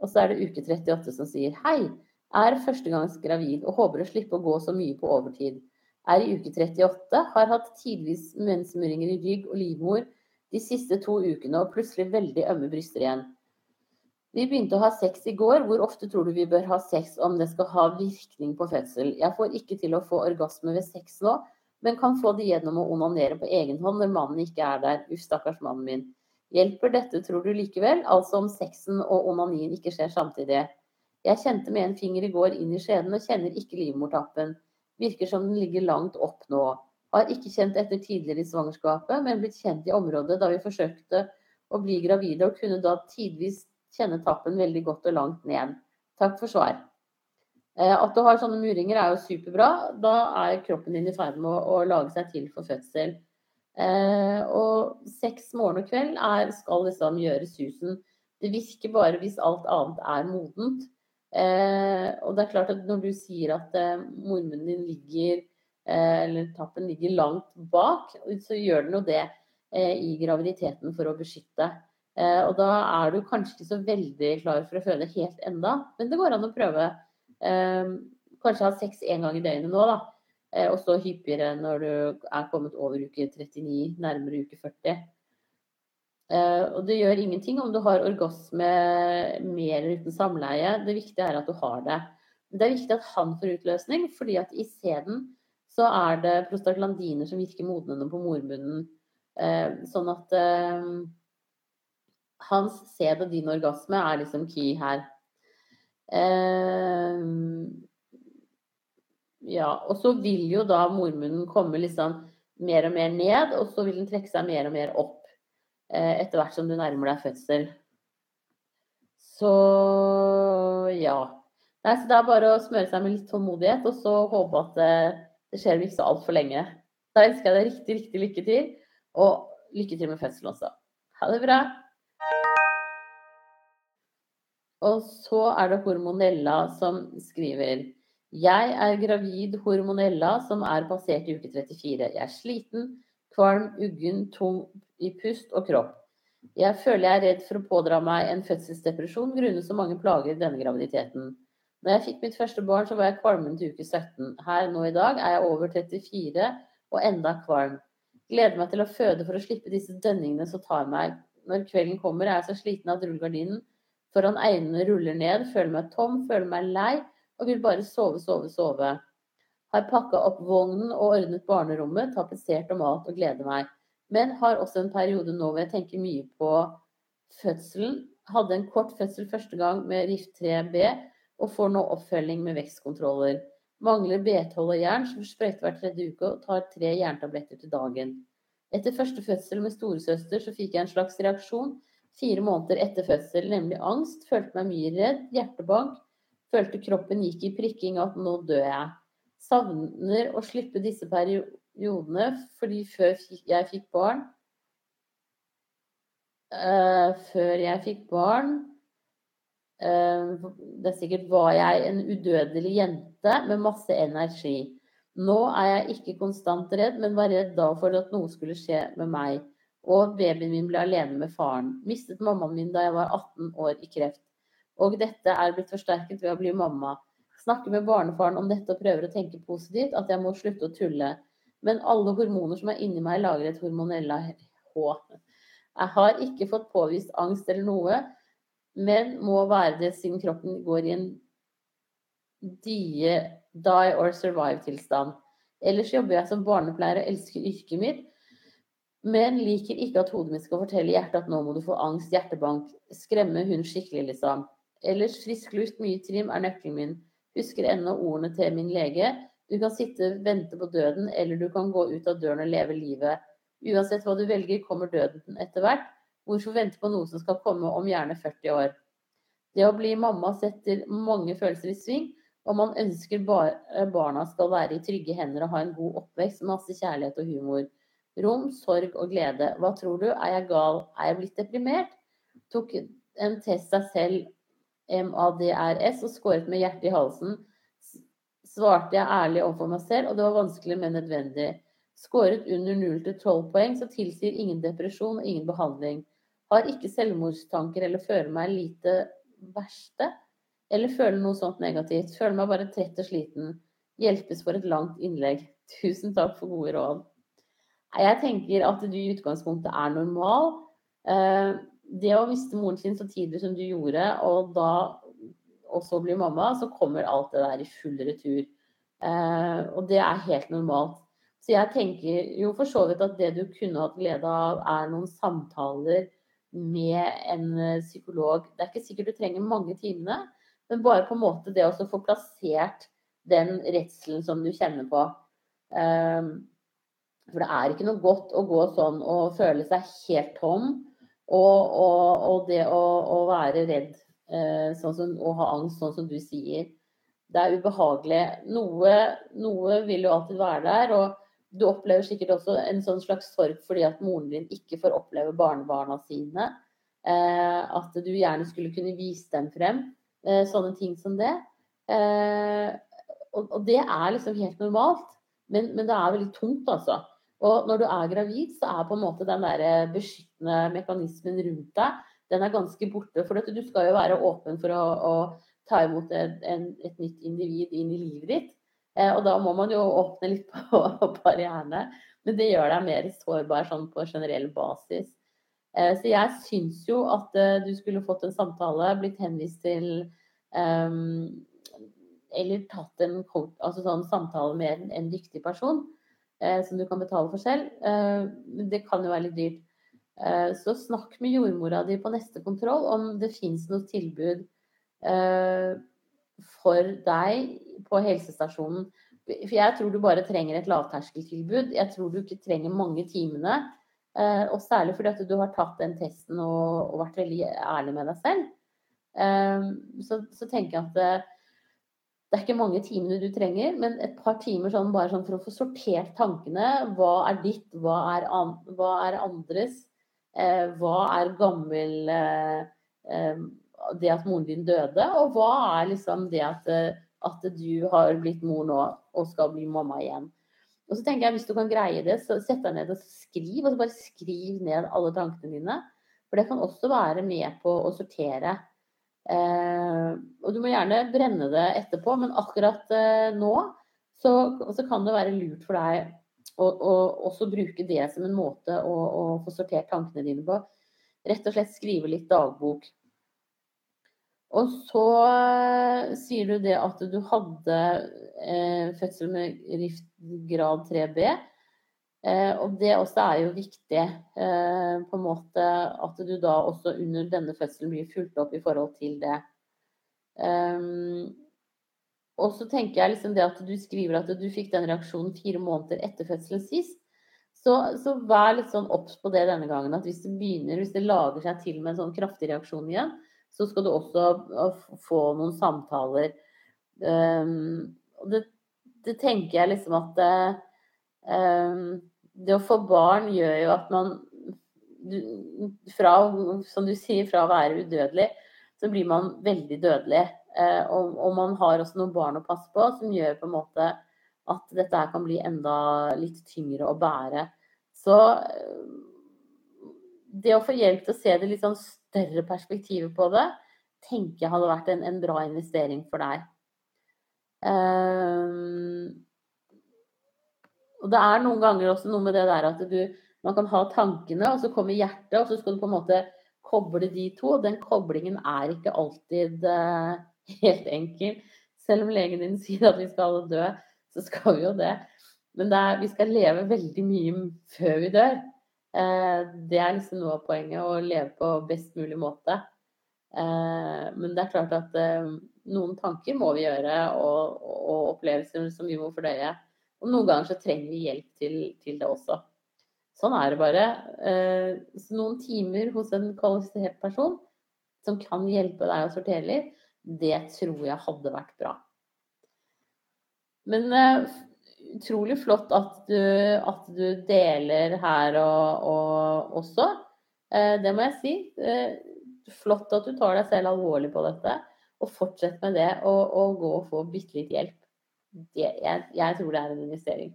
Og så er det uke 38 som sier hei. Er førstegangs gravid og håper å slippe å gå så mye på overtid. Er i uke 38, har hatt tidvis menssmurringer i rygg og livmor de siste to ukene og plutselig veldig ømme bryster igjen. Vi begynte å ha sex i går. Hvor ofte tror du vi bør ha sex om det skal ha virkning på fødsel? Jeg får ikke til å få orgasme ved sex nå, men kan få det gjennom å onanere på egen hånd når mannen ikke er der. Uff, stakkars mannen min. Hjelper dette, tror du likevel? Altså om sexen og onanien ikke skjer samtidig. Jeg kjente med en finger i går inn i skjeden og kjenner ikke livmortappen. Virker som den ligger langt opp nå. Har ikke kjent etter tidligere i svangerskapet, men blitt kjent i området da vi forsøkte å bli gravide og kunne da tidvis kjenne tappen veldig godt og langt ned. Takk for svar. Eh, at du har sånne muringer er jo superbra. Da er kroppen din i ferd med å, lage seg til for fødsel. Eh, og sex morgen og kveld er, skal liksom gjøre susen. Det virker bare hvis alt annet er modent. Eh, og det er klart at når du sier at eh, mormunnen din ligger eh, eller tappen ligger langt bak, så gjør den jo det eh, i graviditeten for å beskytte. Eh, og da er du kanskje ikke så veldig klar for å føde helt enda, men det går an å prøve. Eh, kanskje ha sex én gang i døgnet nå, da. Eh, og så hyppigere når du er kommet over uke 39, nærmere uke 40. og det gjør ingenting om du har orgasme med eller uten samleie. Det viktige er at du har det. Det er viktig at han får utløsning, fordi at i sæden så er det prostaglandiner som virker modnende på mormunnen. sånn at hans sæd og din orgasme er liksom key her. Eh, ja, og så vil jo da mormunnen komme liksom mer og mer ned, og så vil den trekke seg mer og mer opp eh, etter hvert som du nærmer deg fødsel. Så ja. Nei, så det er bare å smøre seg med litt tålmodighet, og så håpe at det, eh, det skjer ikke så altfor lenge. Da ønsker jeg deg riktig, riktig lykke til, og lykke til med fødselen også. Ha det bra. Og så er det Hormonella som skriver Jeg er gravid Hormonella som er passert i uke 34. Jeg er sliten, kvalm, uggen, tung i pust og kropp. Jeg føler jeg er redd for å pådra meg en fødselsdepresjon grunnet så mange plager i denne graviditeten. Når jeg fikk mitt første barn, så var jeg kvalmen til uke 17. Her nå i dag er jeg over 34 og enda kvalm. Gleder meg til å føde for å slippe disse dønningene som tar meg. Når kvelden kommer, er jeg så sliten at rullegardinen foran øynene ruller ned, føler meg tom, føler meg lei og vil bare sove, sove, sove. Har pakka opp vognen og ordnet barnerommet, tapetsert og mat og gleder meg. Men har også en periode nå hvor jeg tenker mye på fødselen. Hadde en kort fødsel første gang med rift 3B og får nå oppfølging med vekstkontroller. Mangler B12 og jern, som sprøyter hver tredje uke og tar tre jerntabletter til dagen. Etter første fødsel med storesøster så fikk jeg en slags reaksjon fire måneder etter fødsel, nemlig angst. Følte meg mye redd, hjertebank. Følte kroppen gikk i prikking, at nå dør jeg. Savner å slippe disse periodene, fordi før jeg fikk barn uh, Før jeg fikk barn uh, Det er sikkert var jeg en udødelig jente med masse energi. Nå er jeg ikke konstant redd, men var redd da for at noe skulle skje med meg. Og babyen min ble alene med faren. Mistet mammaen min da jeg var 18 år i kreft. Og dette er blitt forsterket ved å bli mamma. Snakker med barnefaren om dette og prøver å tenke positivt, at jeg må slutte å tulle. Men alle hormoner som er inni meg, lager et hormonella H. Jeg har ikke fått påvist angst eller noe, men må være det siden kroppen går i en die, die or survive-tilstand. Ellers jobber jeg som barnepleier og elsker yrket mitt, men liker ikke at hodet mitt skal fortelle hjertet at nå må du få angst, hjertebank. Skremme hun skikkelig, liksom. Ellers frisk luft, mye trim er nøkkelen min. Husker ennå ordene til min lege. Du kan sitte, vente på døden, eller du kan gå ut av døren og leve livet. Uansett hva du velger, kommer døden etter hvert. Hvorfor vente på noe som skal komme om gjerne 40 år? Det å bli mamma setter mange følelser i sving, og man ønsker barna skal være i trygge hender og ha en god oppvekst, masse kjærlighet og humor rom, sorg og glede. Hva tror du? Er jeg gal? Er jeg blitt deprimert? Tok en test seg selv, MADRS, og skåret med hjertet i halsen. Svarte jeg ærlig overfor meg selv, og det var vanskelig, men nødvendig. Skåret under 0-12 poeng, så tilsier ingen depresjon og ingen behandling. Har ikke selvmordstanker eller føler meg lite verste. Eller føler noe sånt negativt. Føler meg bare trett og sliten. Hjelpes for et langt innlegg. Tusen takk for gode råd. Jeg tenker at du i utgangspunktet er normal. Det å miste moren sin så tidlig som du gjorde, og da også bli mamma, så kommer alt det der i full retur. Eh, og det er helt normalt. Så jeg tenker jo for så vidt at det du kunne hatt glede av, er noen samtaler med en eh, psykolog. Det er ikke sikkert du trenger mange timene, men bare på en måte det å få plassert den redselen som du kjenner på. Eh, for det er ikke noe godt å gå sånn og føle seg helt tom. Og, og, og det å, å, være redd eh, sånn som, og ha angst, sånn som du sier. Det er ubehagelig. Noe, noe vil jo alltid være der. Og du opplever sikkert også en sånn slags sorg fordi at moren din ikke får oppleve barnebarna sine. Eh, at du gjerne skulle kunne vise dem frem. Eh, sånne ting som det. Eh, og, og, det er liksom helt normalt. Men, men det er veldig tungt, altså. Og når du er gravid, så er på en måte den der eh, beskyttende mekanismen rundt deg, den er ganske borte. For du skal jo være åpen for å, å ta imot et, en, et, nytt individ inn i livet ditt. Eh, og da må man jo åpne litt på, på barrierene. Men det gjør deg mer sårbar sånn på generell basis. Eh, så jeg syns jo at eh, du skulle fått en samtale, blitt henvist til um, Eller tatt en altså sånn samtale med en, en dyktig person som du kan betale for selv. Eh, det kan jo være litt dyrt. Eh, så snakk med jordmora di på neste kontroll om det fins noe tilbud eh, for deg på helsestasjonen. For jeg tror du bare trenger et lavterskeltilbud. Jeg tror du ikke trenger mange timene. Eh, og særlig fordi at du har tatt den testen og, vært veldig ærlig med deg selv. Eh, så, så tenker jeg at det er ikke mange timene du trenger, men et par timer sånn, bare sånn for å få sortert tankene. Hva er ditt, hva er, an, hva er andres? Eh, hva er gammel eh, eh, Det at moren din døde, og hva er liksom det at, eh, at, du har blitt mor nå og skal bli mamma igjen. Og så tenker jeg Hvis du kan greie det, så sett deg ned og skriv. og så Bare skriv ned alle tankene dine. For det kan også være med på å sortere og du må gjerne brenne det etterpå, men akkurat eh, nå så, så, kan det være lurt for deg å, å også bruke det som en måte å, å, få sortert tankene dine på. Rett og slett skrive litt dagbok. Og så eh, sier du det at du hadde eh, fødsel med rift grad 3B. Eh, og det også er jo viktig, eh, på en måte at du da også under denne fødselen blir fulgt opp i forhold til det. Um, og så tenker jeg liksom det at du skriver at du fikk den reaksjonen fire måneder etter fødselen sist. Så, så vær litt sånn obs på det denne gangen. At hvis det begynner, hvis det lager seg til med en sånn kraftig reaksjon igjen, så skal du også få noen samtaler. Det, det, tenker jeg liksom at det å få barn gjør jo at man fra, som du sier, fra å være udødelig, så blir man veldig dødelig. Eh, og, og, man har også noen barn å passe på som gjør på en måte at dette her kan bli enda litt tyngre å bære. Så eh, det å få hjelp til å se det litt sånn større perspektivet på det, tenker jeg hadde vært en, en bra investering for deg. Um, og det er noen ganger også noe med det der at du, man kan ha tankene, og så kommer hjertet, og så skal du på en måte koble de to. Og den koblingen er ikke alltid uh, helt enkel. Selv om legen din sier at vi skal alle dø, så skal vi jo det. Men det er, vi skal leve veldig mye før vi dør. Uh, det er liksom noe av poenget, å leve på best mulig måte. Uh, men det er klart at noen tanker må vi gjøre, og, og opplevelser som vi må fordøye. Og noen ganger så trenger vi hjelp til, til det også. Sånn er det bare. Eh, så noen timer hos en kvalifisert person som kan hjelpe deg å sortere litt, det tror jeg hadde vært bra. Men uh, utrolig flott at du, at du, deler her og, og også. Uh, det må jeg si. Flott at du tar deg selv alvorlig på dette. Og fortsett med det, og, og gå og få bitte litt hjelp det, jeg, jeg, tror det er en investering.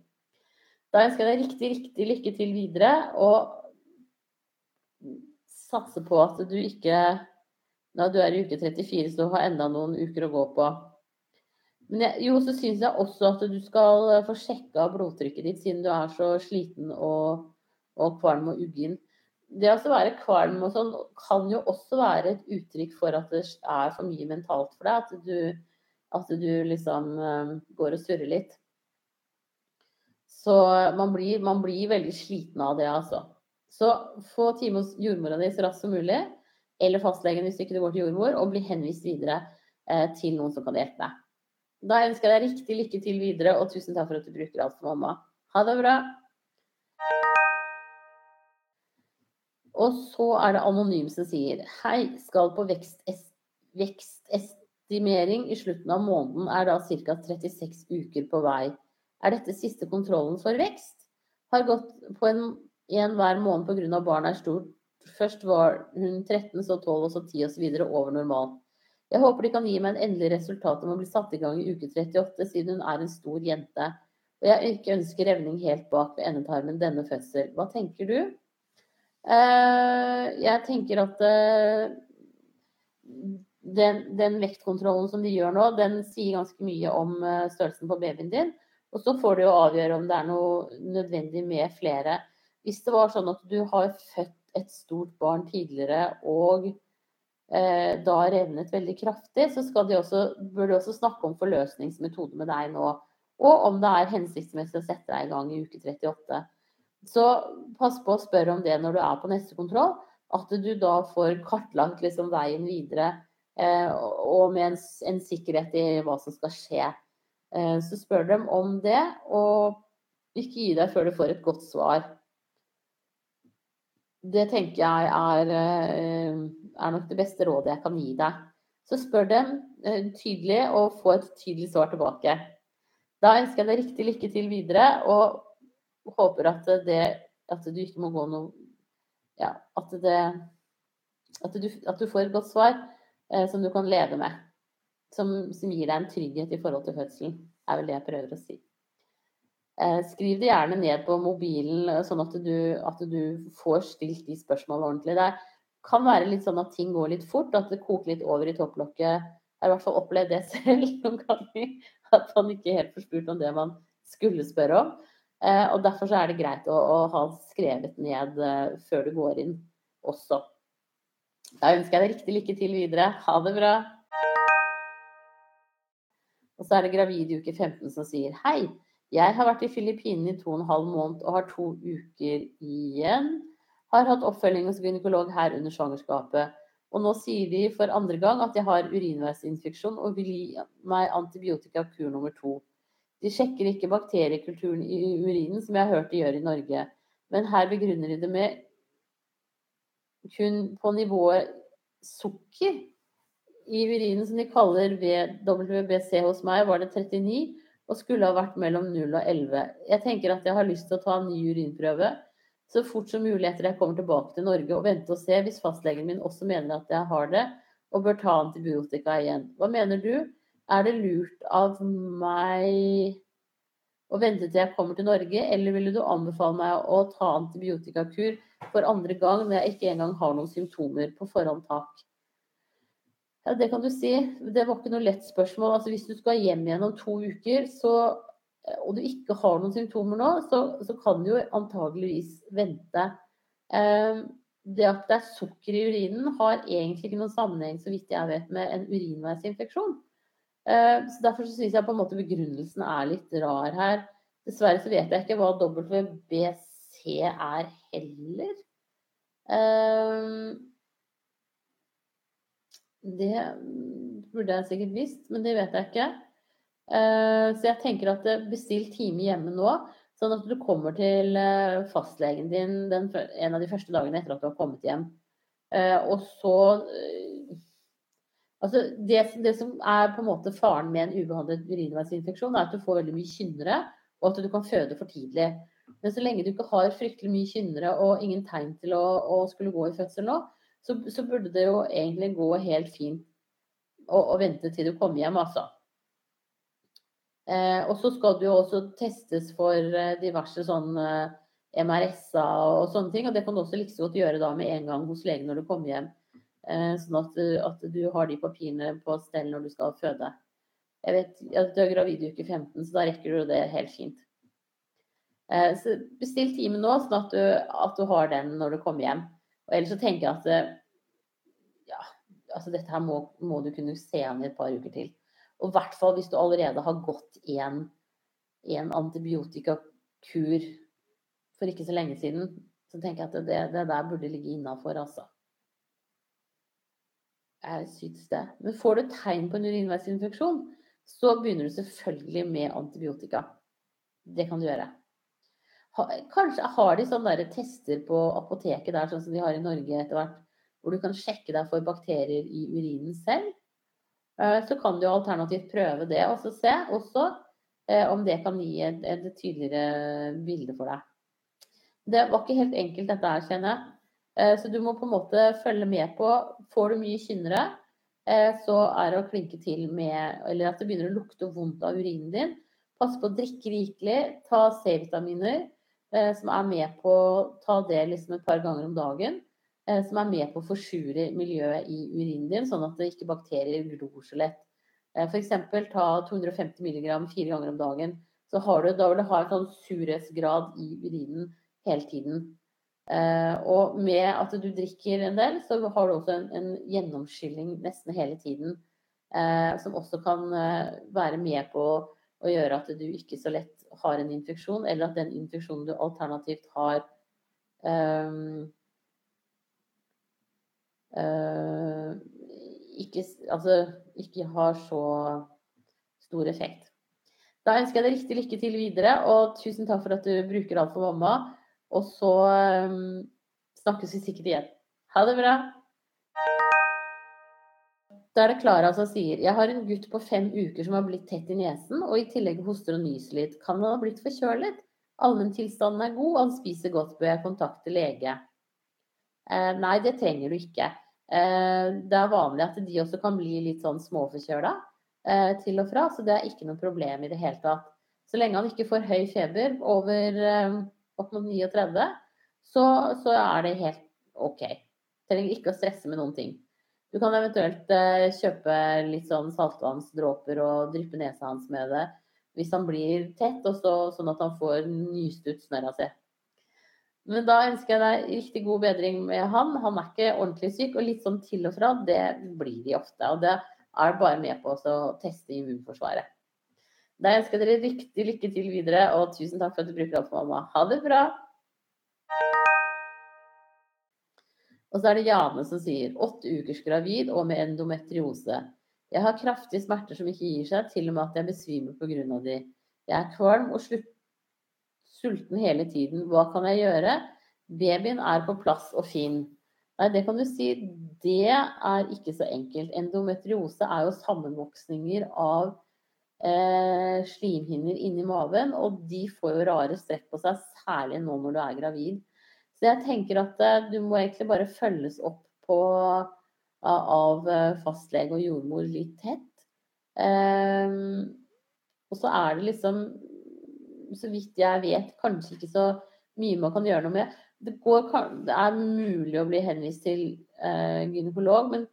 Da ønsker jeg deg riktig, riktig lykke til videre, og satse på at du ikke når du er i uke 34, så har enda noen uker å gå på. Men jeg, jo, så syns jeg også at du skal få sjekka blodtrykket ditt, siden du er så sliten og, og kvalm og uggen. Det å være kvalm og sånn kan jo også være et uttrykk for at det er for mye mentalt for deg. At du at du liksom eh, går og surrer litt. Så man blir, man blir veldig sliten av det, altså. Så få time hos jordmora di så raskt som mulig, eller fastlegen hvis ikke du går til jordmor, og bli henvist videre eh, til noen som kan hjelpe deg. Da ønsker jeg deg riktig lykke til videre, og tusen takk for at du bruker alt for mamma. Ha det bra. Og så er det anonym som sier Hei, skal på vekstestimering i slutten av måneden, er da ca. 36 uker på vei. Er dette siste kontrollen for vekst? Har gått på en, en hver måned pga. barna er stort. Først var hun 13, så 12, og så 10 osv. over normal. Jeg håper de kan gi meg en endelig resultat om å bli satt i gang i uke 38, siden hun er en stor jente. Og jeg ikke ønsker revning helt bak ved endetarmen denne fødsel. Hva tenker du? Uh, jeg tenker at uh, den, den, vektkontrollen som de gjør nå, den sier ganske mye om uh, størrelsen på babyen din. Og så får du jo avgjøre om det er noe nødvendig med flere. Hvis det var sånn at du har født et stort barn tidligere og eh, da revnet veldig kraftig, så også, bør de også snakke om forløsningsmetode med deg nå. Og om det er hensiktsmessig å sette deg i gang i uke 38. Så pass på å spørre om det når du er på neste kontroll. At du da får kartlagt liksom veien videre eh, og med en, en sikkerhet i hva som skal skje. Eh, så spør dem om det, og ikke gi deg før du får et godt svar. Det tenker jeg er, eh, er nok det beste rådet jeg kan gi deg. Så spør dem eh, tydelig, og få et tydelig svar tilbake. Da ønsker jeg deg riktig lykke til videre, og håper at, det, at du ikke må gå noe Ja, at, det, at, du, at du får et godt svar eh, som du kan leve med som, som, gir deg en trygghet i forhold til fødselen, er vel det jeg prøver å si. Eh, skriv det gjerne ned på mobilen, eh, sånn at du, at du får stilt de spørsmålene ordentlig. Det kan være litt sånn at ting går litt fort, at det koker litt over i topplokket. Jeg har i hvert fall opplevd det selv noen ganger. At man ikke helt får spurt om det man skulle spørre om. Eh, og Derfor er det greit å, å ha skrevet ned eh, før du går inn også. Da ønsker jeg deg riktig lykke til videre. Ha det bra. Og så er det gravid i uke 15 som sier hei. Jeg har vært i Filippinene i to og en halv måned og har to uker igjen. Har hatt oppfølging hos gynekolog her under svangerskapet. Og nå sier de for andre gang at jeg har urinveisinfeksjon og vil gi meg antibiotika kur nummer to. De sjekker ikke bakteriekulturen i urinen, som jeg har hørt de gjør i Norge. Men her begrunner de det med kun på nivået sukker i urinen som de kaller WBC hos meg, var det 39 og skulle ha vært mellom 0 og 11. Jeg tenker at jeg har lyst til å ta en ny urinprøve så fort som mulig etter jeg kommer tilbake til Norge, og vente og se hvis fastlegen min også mener at jeg har det og bør ta antibiotika igjen. Hva mener du? Er det lurt av meg å vente til jeg kommer til Norge, eller ville du anbefale meg å ta antibiotikakur for andre gang når jeg ikke engang har noen symptomer på forhånd? tak? Ja, det kan du si. Det var ikke noe lett spørsmål. Altså, hvis du skal hjem igjen om to uker, så, og du ikke har noen symptomer nå, så, så kan du jo antageligvis vente. Um, det at det er sukker i urinen, har egentlig ikke noen sammenheng så vidt jeg vet, med en urinveisinfeksjon. Uh, så Derfor så syns jeg på en måte begrunnelsen er litt rar her. Dessverre så vet jeg ikke hva WBC er heller. Um, det burde jeg sikkert visst, men det vet jeg ikke. Eh, så jeg tenker at eh, bestill time hjemme nå, sånn at du kommer til eh, fastlegen din en av de første dagene etter at du har kommet hjem. Og så Altså, det, det, som er på en måte faren med en ubehandlet urinveisinfeksjon, er at du får veldig mye kynnere, og at du kan føde for tidlig. Men så lenge du ikke har fryktelig mye kynnere og ingen tegn til å, å skulle gå i fødsel nå, så, så, burde det jo egentlig gå helt fint å, å vente til du kommer hjem, altså. Eh, og så skal du jo også testes for eh, diverse sånn eh, MRSA og sånne ting. Og det kan du også like liksom godt gjøre da med en gang hos legen når du kommer hjem. Eh, sånn at, at, du har de papirene på stell når du skal føde. Jeg vet at du er gravid i uke 15, så da rekker du det helt fint. Eh, så bestill time nå, sånn at du, at du har den når du kommer hjem. Og ellers så tenker jeg at eh, ja, altså dette her må, må, du kunne se an i et par uker til. Og i hvert fall hvis du allerede har gått en, antibiotikakur for ikke så lenge siden. Så tenker jeg at det, det der burde ligge innafor, altså. Jeg syns det. Men får du tegn på en urinveisinfeksjon, så begynner du selvfølgelig med antibiotika. Det kan du gjøre. Kanskje har de sånne tester på apoteket der, sånn som de har i Norge etter hvert, hvor du kan sjekke deg for bakterier i urinen selv. Eh, så kan du alternativt prøve det og se også eh, om det kan gi et, et, tydeligere bilde for deg. Det var ikke helt enkelt dette her, kjenner jeg. Eh, så du må på en måte følge med på. Får du mye kynnere, så er det å klinke til med Eller at det begynner å lukte vondt av urinen din. Pass på å drikke rikelig. Ta C-vitaminer, som er med på ta det liksom et par ganger om dagen. Eh, som er med på å forsure miljøet i urinen din, sånn at det ikke bakterier gror så lett. Eh, F.eks. ta 250 mg fire ganger om dagen. Så har du, da vil du ha en sånn surhetsgrad i urinen hele tiden. Eh, og med at du drikker en del, så har du også en, en gjennomskylling nesten hele tiden. som også kan være med på å gjøre at du ikke så lett har en infeksjon, eller at den infeksjonen du alternativt har um, ikke, altså, ikke har så stor effekt. Da ønsker jeg deg riktig lykke til videre, og tusen takk for at du bruker alt for mamma. Og så um, snakkes vi sikkert igjen. Ha det bra! Da er det Klara som sier Jeg har en gutt på fem uker som har blitt tett i nesen, og i tillegg hoster og nyser litt. Kan han ha blitt forkjølet? Allmenntilstanden er god, han spiser godt. Bør jeg kontakte lege? Eh, nei, det trenger du ikke. Eh, det er vanlig at de også kan bli litt sånn småforkjøla eh, til og fra, så det er ikke noe problem i det hele tatt. Så lenge han ikke får høy feber over opp mot 39, så, så er det helt OK. Trenger ikke å stresse med noen ting. Du kan eventuelt kjøpe litt sånn saltvannsdråper og dryppe nesa hans med det hvis han blir tett, og så, sånn at han får nyst ut snørra si. Men da ønsker jeg deg riktig god bedring med han. Han er ikke ordentlig syk, og litt sånn til og fra, det blir de ofte. Og det er bare med på å teste immunforsvaret. Da ønsker jeg dere riktig lykke til videre, og tusen takk for at du bruker alt for mamma. Ha det bra! Og så er det Jane som sier åtte ukers gravid og med endometriose. Jeg har kraftige smerter som ikke gir seg, til og med at jeg besvimer pga. de. Jeg er kvalm og sulten hele tiden. Hva kan jeg gjøre? Babyen er på plass og fin. Nei, det kan du si. Det er ikke så enkelt. Endometriose er jo sammenvoksninger av eh, slimhinner inni maven, og de får jo rare strekk på seg, særlig nå når du er gravid. Så jeg tenker at eh, du må egentlig bare følges opp på, av eh, fastlege og jordmor litt tett. Eh, og så er det liksom så vidt jeg vet, kanskje ikke så mye man kan gjøre noe med. Det, går, det er mulig å bli henvist til eh, gynekolog, men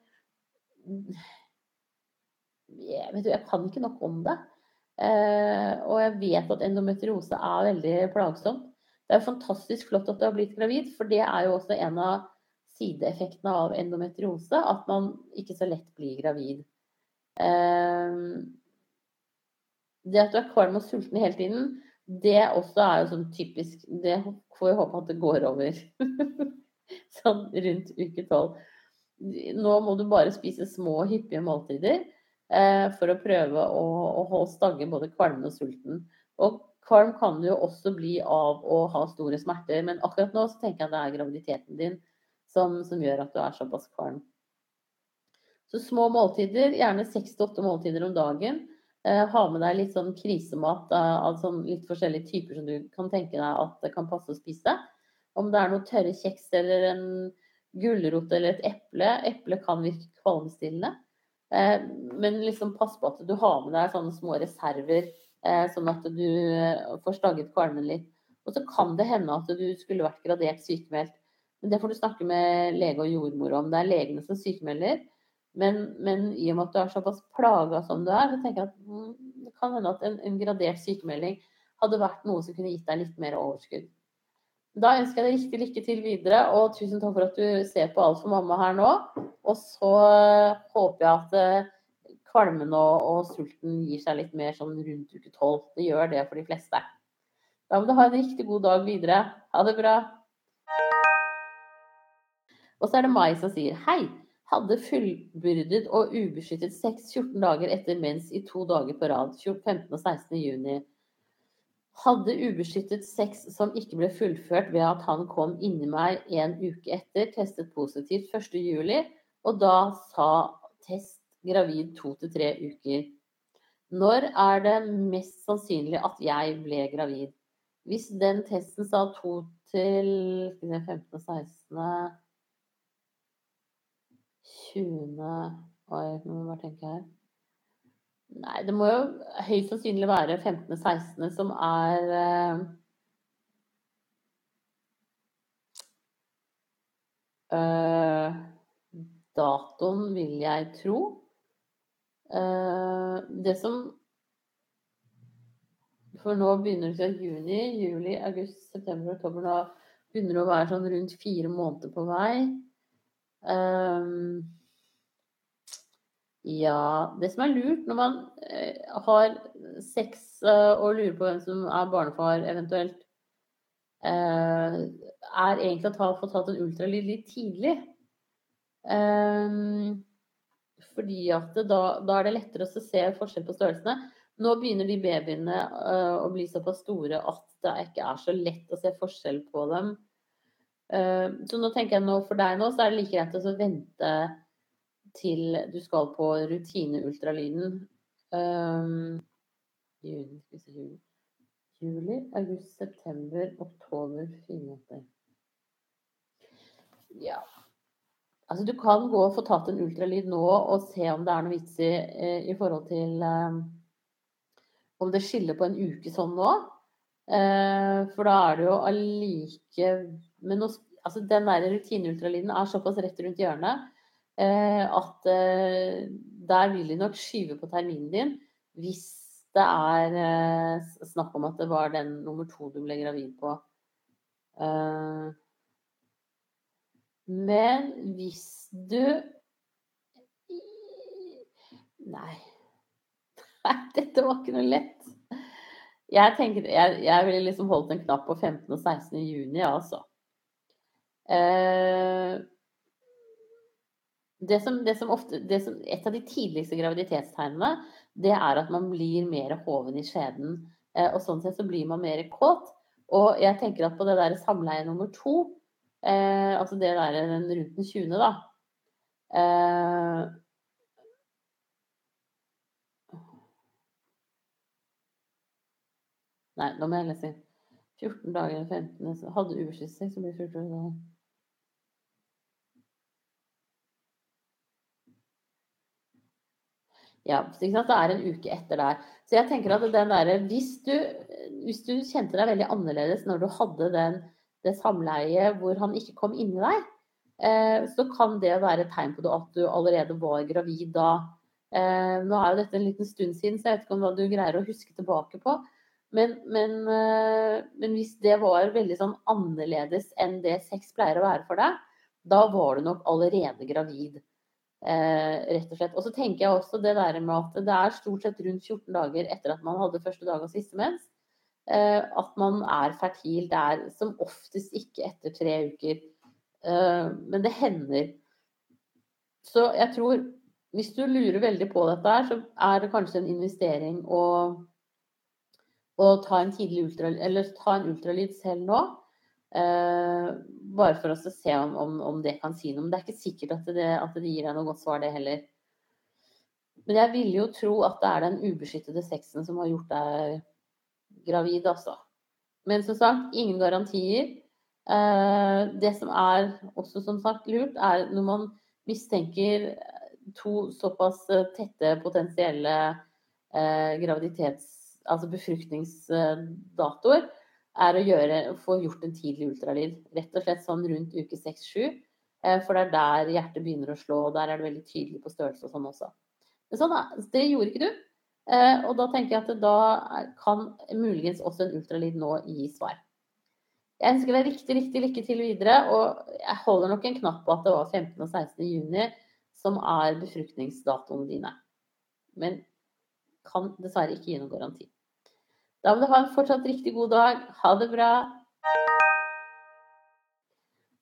jeg, vet du, jeg kan ikke nok om det. Uh, og jeg vet at endometriose er veldig plagsomt. Det er fantastisk flott at du har blitt gravid, for det er jo også en av sideeffektene av endometriose, at man ikke så lett blir gravid. Uh, det at du er kvalm og sulten hele tiden, det også er jo sånn typisk Det får vi håpe at det går over. sånn rundt uke tolv. Nå må du bare spise små, hyppige måltider for å prøve å, å stagge både kvalmen og sulten. Og kvalm kan jo også bli av å ha store smerter, men akkurat nå så tenker jeg at det er graviditeten din som, som gjør at du er såpass kvalm. Så små måltider, gjerne seks til åtte måltider om dagen. Eh, ha med deg litt sånn krisemat av sånn litt forskjellige typer som du kan tenke deg at det kan passe å spise. Om det er noe tørre kjeks eller en gulrot eller et eple. Eple kan virke kvalmestillende. Eh, men liksom pass på at du har med deg sånne små reserver, eh, sånn at du får stagget kvalmen litt. Og så kan det hende at du skulle vært gradert sykemeldt. Men det får du snakke med lege og jordmor om. Det er legene som sykemelder. Men, men, i og med at du er såpass plaga som du er, så tenker jeg at mm, det kan hende at en, en, gradert sykemelding hadde vært noe som kunne gitt deg litt mer overskudd. Da ønsker jeg deg riktig lykke til videre, og tusen takk for at du ser på Alt for mamma her nå. Og så håper jeg at eh, kvalmen og, og sulten gir seg litt mer sånn rundt uke tolv. Det gjør det for de fleste. Da må du ha en riktig god dag videre. Ha det bra. Og så er det Mai som sier hei. Hadde fullbyrdet og ubeskyttet sex 14 dager etter mens i to dager på rad, 15. og 16. juni. Hadde ubeskyttet sex som ikke ble fullført ved at han kom inni meg en uke etter, testet positivt 1. juli, og da sa test gravid to til tre uker. Når er det mest sannsynlig at jeg ble gravid? Hvis den testen sa to til 15. og 16. 20. Oi, nå må jeg bare tenke her. Nei, det må jo høyst sannsynlig være 15.-16. som er uh, Datoen vil jeg tro. Uh, det som For nå begynner det til juni, juli, august, september, oktober. Nå begynner det å være sånn rundt fire måneder på vei. Um, ja, det som er lurt når man uh, har sex uh, og lurer på hvem som er barnefar eventuelt, uh, er egentlig å ta, få tatt en ultralyd litt tidlig. Fordi at da, da, er det lettere å se forskjell på størrelsene. Nå begynner de babyene å bli såpass store at det ikke er så lett å se forskjell på dem. så nå tenker jeg nå for deg nå, så er det like greit å vente til du skal på rutineultralyden. Um, juli, juli, august, september, oktober, fire. Ja. Altså, du kan gå og få tatt en ultralyd nå og se om det er noe vits i eh, i forhold til um, om det skiller på en uke sånn nå. Uh, for da er det jo allike Men nå, altså, den der rutineultralyden er såpass rett rundt hjørnet at eh, der vil de nok skyve på terminen din hvis det er eh, snakk om at det var den nummer to du ble gravid på. Men hvis du Nei. Nei, dette var ikke noe lett. Jeg tenker, jeg, jeg ville liksom holdt en knapp på 15. og 16. juni, altså. Eh, det som, det som ofte, det som, et av de tidligste graviditetstegnene, det er at man blir mer hoven i skjeden. Eh, og sånn sett så blir man mer kåt. Og jeg tenker at på det der samleie nummer to, eh, altså det der rundt den 20., da eh, Nei, nå må jeg lese. 14 dager eller 15 Hadde ubeskyttet så blir det 14 dager. Ja, det er en uke etter der. Så jeg tenker at den der, hvis du, hvis du kjente deg veldig annerledes når du hadde den, det samleiet hvor han ikke kom inni deg, eh, så kan det være et tegn på at du allerede var gravid da. Eh, nå er jo dette en liten stund siden, så jeg vet ikke om hva du greier å huske tilbake på. Men, men, eh, men hvis det var veldig sånn annerledes enn det sex pleier å være for deg, da var du nok allerede gravid. Eh, rett og slett. Og så tenker jeg også det der med at det er stort sett rundt 14 dager etter at man hadde første dag og siste mens, eh, at man er fertil. Det er som oftest ikke etter tre uker. Eh, men det hender. Så jeg tror hvis du lurer veldig på dette her, så er det kanskje en investering å, å ta en tidlig ultralyd, eller ta en ultralyd selv nå. Uh, bare for oss å se om, om, om, det kan si noe. Men det er ikke sikkert at det, at det, gir deg noe godt svar, det heller. Men jeg ville jo tro at det er den ubeskyttede sexen som har gjort deg gravid, altså. Men som sagt, ingen garantier. Uh, det som er også som sagt lurt, er når man mistenker to såpass tette potensielle graviditets... Altså befruktningsdatoer, er å gjøre, få gjort en tidlig ultralyd. Rett og slett sånn rundt uke 6-7. Eh, for det er der hjertet begynner å slå, og der er det veldig tydelig på størrelse og sånn også. Men sånn, det gjorde ikke du. Eh, og da tenker jeg at da kan muligens også en ultralyd nå gi svar. Jeg ønsker deg riktig, riktig lykke til videre, og jeg holder nok en knapp på at det var 15. og 16. juni som er befruktningsdatoene dine. Men kan dessverre ikke gi noen garanti. Da må du ha en fortsatt riktig god dag. Ha det bra.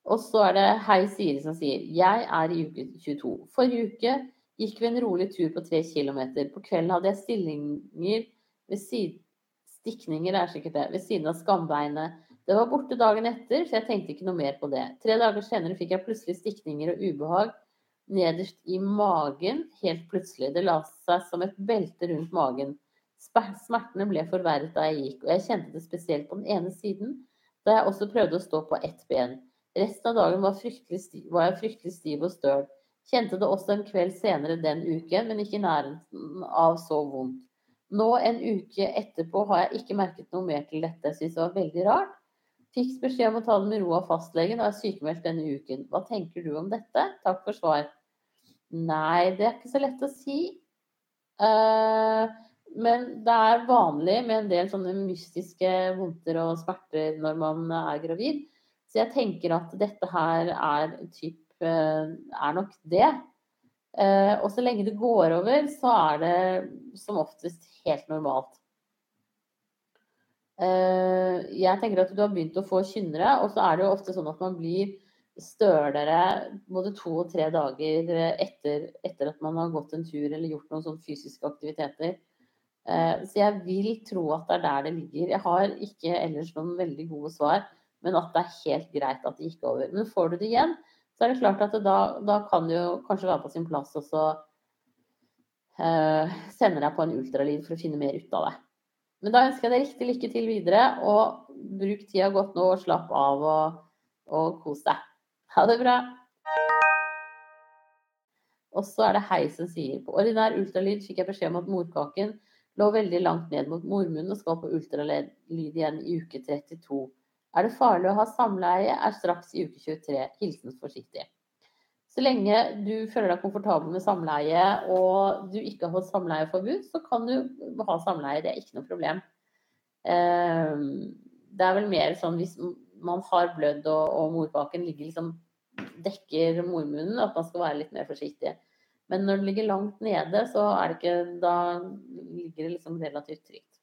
Og så er det Hei Siri som sier Jeg er i uke 22. Forrige uke gikk vi en rolig tur på tre kilometer. På kvelden hadde jeg stillinger ved siden Stikninger er sikkert det. Ved siden av skambeinet. Det var borte dagen etter, så jeg tenkte ikke noe mer på det. Tre dager senere fikk jeg plutselig stikninger og ubehag nederst i magen. Helt plutselig. Det la seg som et belte rundt magen. Smertene ble forverret da jeg gikk, og jeg kjente det spesielt på den ene siden, da jeg også prøvde å stå på ett ben. Resten av dagen var, stiv, var jeg fryktelig stiv og støl. Kjente det også en kveld senere den uken, men ikke i nærheten av så vondt. Nå en uke etterpå har jeg ikke merket noe mer til dette. Jeg syns det var veldig rart. Fikk beskjed om å ta det med ro av fastlegen og er sykemeldt denne uken. Hva tenker du om dette? Takk for svar. Nei, det er ikke så lett å si. Uh, men det er vanlig med en del sånne mystiske vondter og smerter når man er gravid. Så jeg tenker at dette her er, typ, eh, er nok det. Eh, og så lenge det går over, så er det som oftest helt normalt. Eh, jeg tenker at du har begynt å få kynnere, og så er det jo ofte sånn at man blir stølere både to og tre dager etter, etter, at man har gått en tur eller gjort noen sånne fysiske aktiviteter. Så jeg vil tro at det er der det ligger. Jeg har ikke ellers noen veldig gode svar men at det er helt greit at det gikk over. Men får du det igjen, så er det klart at det da, da, kan det jo kanskje være på sin plass også uh, sende deg på en ultralyd for å finne mer ut av det. Men da ønsker jeg deg riktig lykke til videre, og bruk tida godt nå og slapp av og, og kos deg. Ha det bra. Og så er det Hei som sier på ordinær ultralyd fikk jeg beskjed om at morkaken lå veldig langt ned mot mormunnen og skal på ultralyd igjen i uke 32. Er det farlig å ha samleie, er straks i uke 23. Hilsen forsiktig. Så lenge du føler deg komfortabel med samleie og du ikke har fått samleieforbud, så kan du ha samleie. Det er ikke noe problem. Ehm, det er vel mer sånn hvis man har blødd og, og morkaken liksom dekker mormunnen, at man skal være litt mer forsiktig. Men når den ligger langt nede, så det ikke ligger det liksom relativt trygt.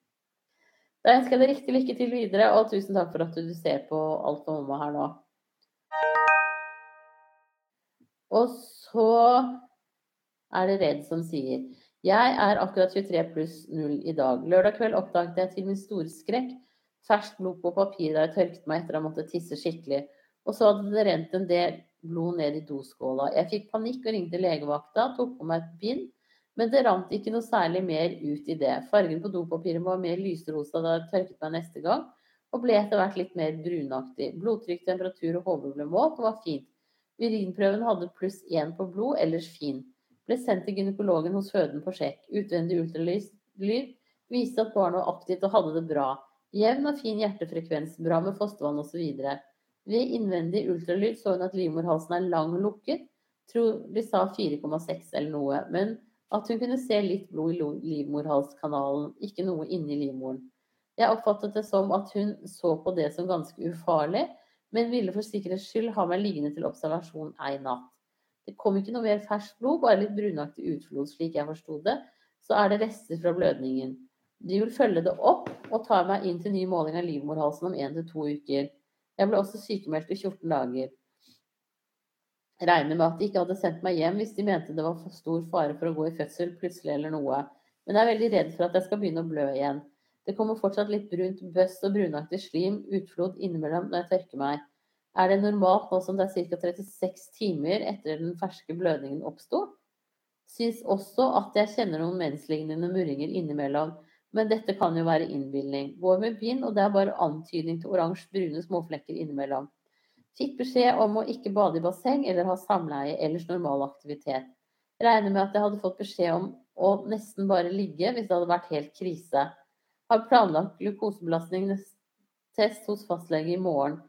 Da ønsker jeg deg riktig lykke til videre, og tusen takk for at du ser på Alt om mamma her nå. Og så er det Redd som sier Jeg er akkurat 23 pluss 0 i dag. Lørdag kveld oppdaget jeg til min store skrekk ferskt blod på papir da jeg tørket meg etter å ha måttet tisse skikkelig. Og så hadde det rent en del blod ned i doskåla. Jeg fikk panikk og ringte legevakta, tok på meg et bind men det rant ikke noe særlig mer ut i det. Fargen på dopapiret var mer lysrosa da jeg tørket meg neste gang, og ble etter hvert litt mer brunaktig. Blodtrykk, temperatur og hode ble målt, og var fint. Urinprøven hadde pluss én på blod, ellers fin. Ble sendt til gynekologen hos føden på sjekk. Utvendig ultralyd viste at barnet var aktivt og hadde det bra. Jevn og fin hjertefrekvens, bra med fostervann osv. Ved innvendig ultralyd så hun at livmorhalsen er lang lukket. Tror de sa 4,6 eller noe. men at hun kunne se litt blod i livmorhalskanalen, ikke noe inni livmoren. Jeg oppfattet det som at hun så på det som ganske ufarlig, men ville for sikkerhets skyld ha meg liggende til observasjon ei natt. Det kom ikke noe mer ferskt blod, bare litt brunaktig utflod, slik jeg forsto det. Så er det rester fra blødningen. De vil følge det opp og tar meg inn til ny måling av livmorhalsen om én til to uker. Jeg ble også sykemeldt i 14 dager regner med at de ikke hadde sendt meg hjem hvis de mente det var for stor fare for å gå i fødsel plutselig eller noe. Men jeg er veldig redd for at jeg skal begynne å blø igjen. Det kommer fortsatt litt brunt bøst og brunaktig slim, utflod innimellom når jeg tørker meg. Er det normalt nå som det er ca. 36 timer etter den ferske blødningen oppsto? Syns også at jeg kjenner noen menslignende murringer innimellom, men dette kan jo være innbilning. Går med bind, og det er bare antydning til oransje-brune småflekker innimellom. Fikk beskjed om å ikke bade i basseng eller ha samleie ellers normal aktivitet. Regner med at jeg hadde fått beskjed om å nesten bare ligge hvis det hadde vært helt krise. Har planlagt glukosebelastningstest hos fastlege i morgen.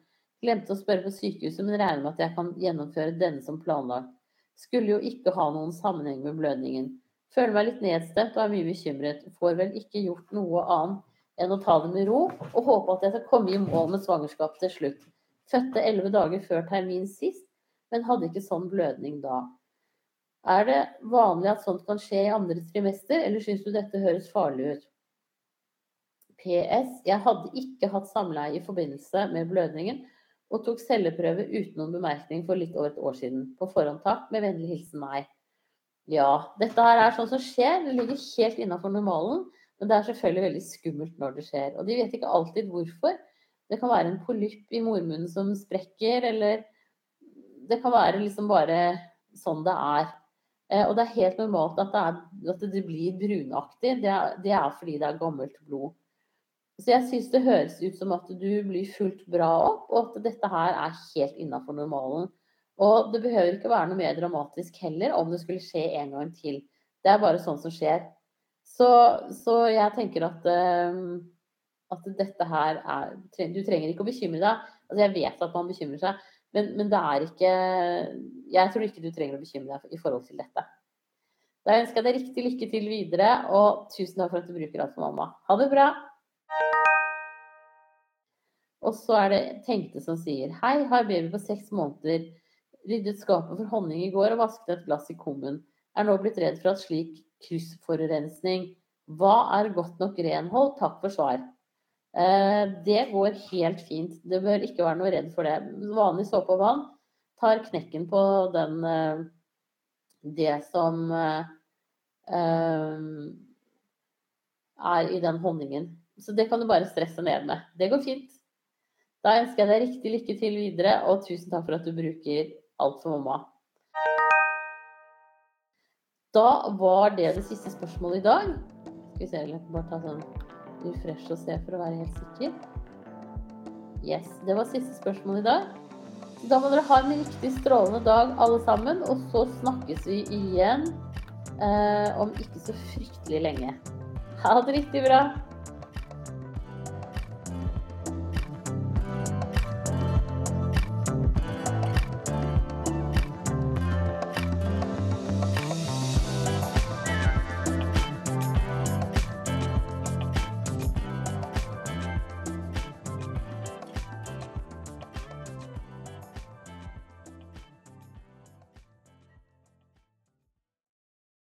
Glemte å spørre på sykehuset, men regner med at jeg kan gjennomføre denne som planlagt. Skulle jo ikke ha noen sammenheng med blødningen. Føler meg litt nedstemt og er mye bekymret. Får vel ikke gjort noe annet enn å ta det med ro, og håpe at jeg skal komme i mål med svangerskap til slutt. Fødte elleve dager før termin sist, men hadde ikke sånn blødning da. Er det vanlig at sånt kan skje i andre trimester, eller syns du dette høres farlig ut? PS. Jeg hadde ikke hatt samleie i forbindelse med blødningen, og tok celleprøve uten noen bemerkning for litt over et år siden. På forhånd takk. Med vennlig hilsen meg. Ja, dette her er sånn som skjer. Det ligger helt innafor normalen. Men det er selvfølgelig veldig skummelt når det skjer. Og de vet ikke alltid hvorfor. Det kan være en polypp i mormunnen som sprekker, eller det kan være liksom bare sånn det er. Eh, og det er helt normalt at det, er, at det blir brunaktig. Det er, det er, fordi det er gammelt blod. Så jeg syns det høres ut som at du blir fulgt bra opp, og at dette her er helt innafor normalen. Og det behøver ikke være noe mer dramatisk heller om det skulle skje en gang til. Det er bare sånn som skjer. Så, så jeg tenker at, uh, at dette her er Du trenger ikke å bekymre deg. Altså jeg vet at man bekymrer seg, men, men, det er ikke Jeg tror ikke du trenger å bekymre deg i forhold til dette. Da ønsker jeg deg riktig lykke til videre, og tusen takk for at du bruker alt for mamma. Ha det bra! Og så er det Tenkte som sier Hei, har baby på seks måneder. Ryddet skapet for honning i går og vasket et glass i kummen. Er nå blitt redd for at slik kryssforurensning Hva er godt nok renhold? Takk for svar. Eh, det går helt fint. Det bør ikke være noe redd for det. Vanlig såpe og vann tar knekken på den eh, Det som eh, er i den honningen. Så det kan du bare stresse ned med. Det går fint. Da ønsker jeg deg riktig lykke til videre, og tusen takk for at du bruker Alt for mamma. Da var det det siste spørsmålet i dag. Skal vi se, eller bare ta sånn refresh og se for å være helt sikker. Yes, det var siste spørsmål i dag. Da må dere ha en riktig strålende dag alle sammen, og så snakkes vi igjen eh, om ikke så fryktelig lenge. Ha det riktig bra.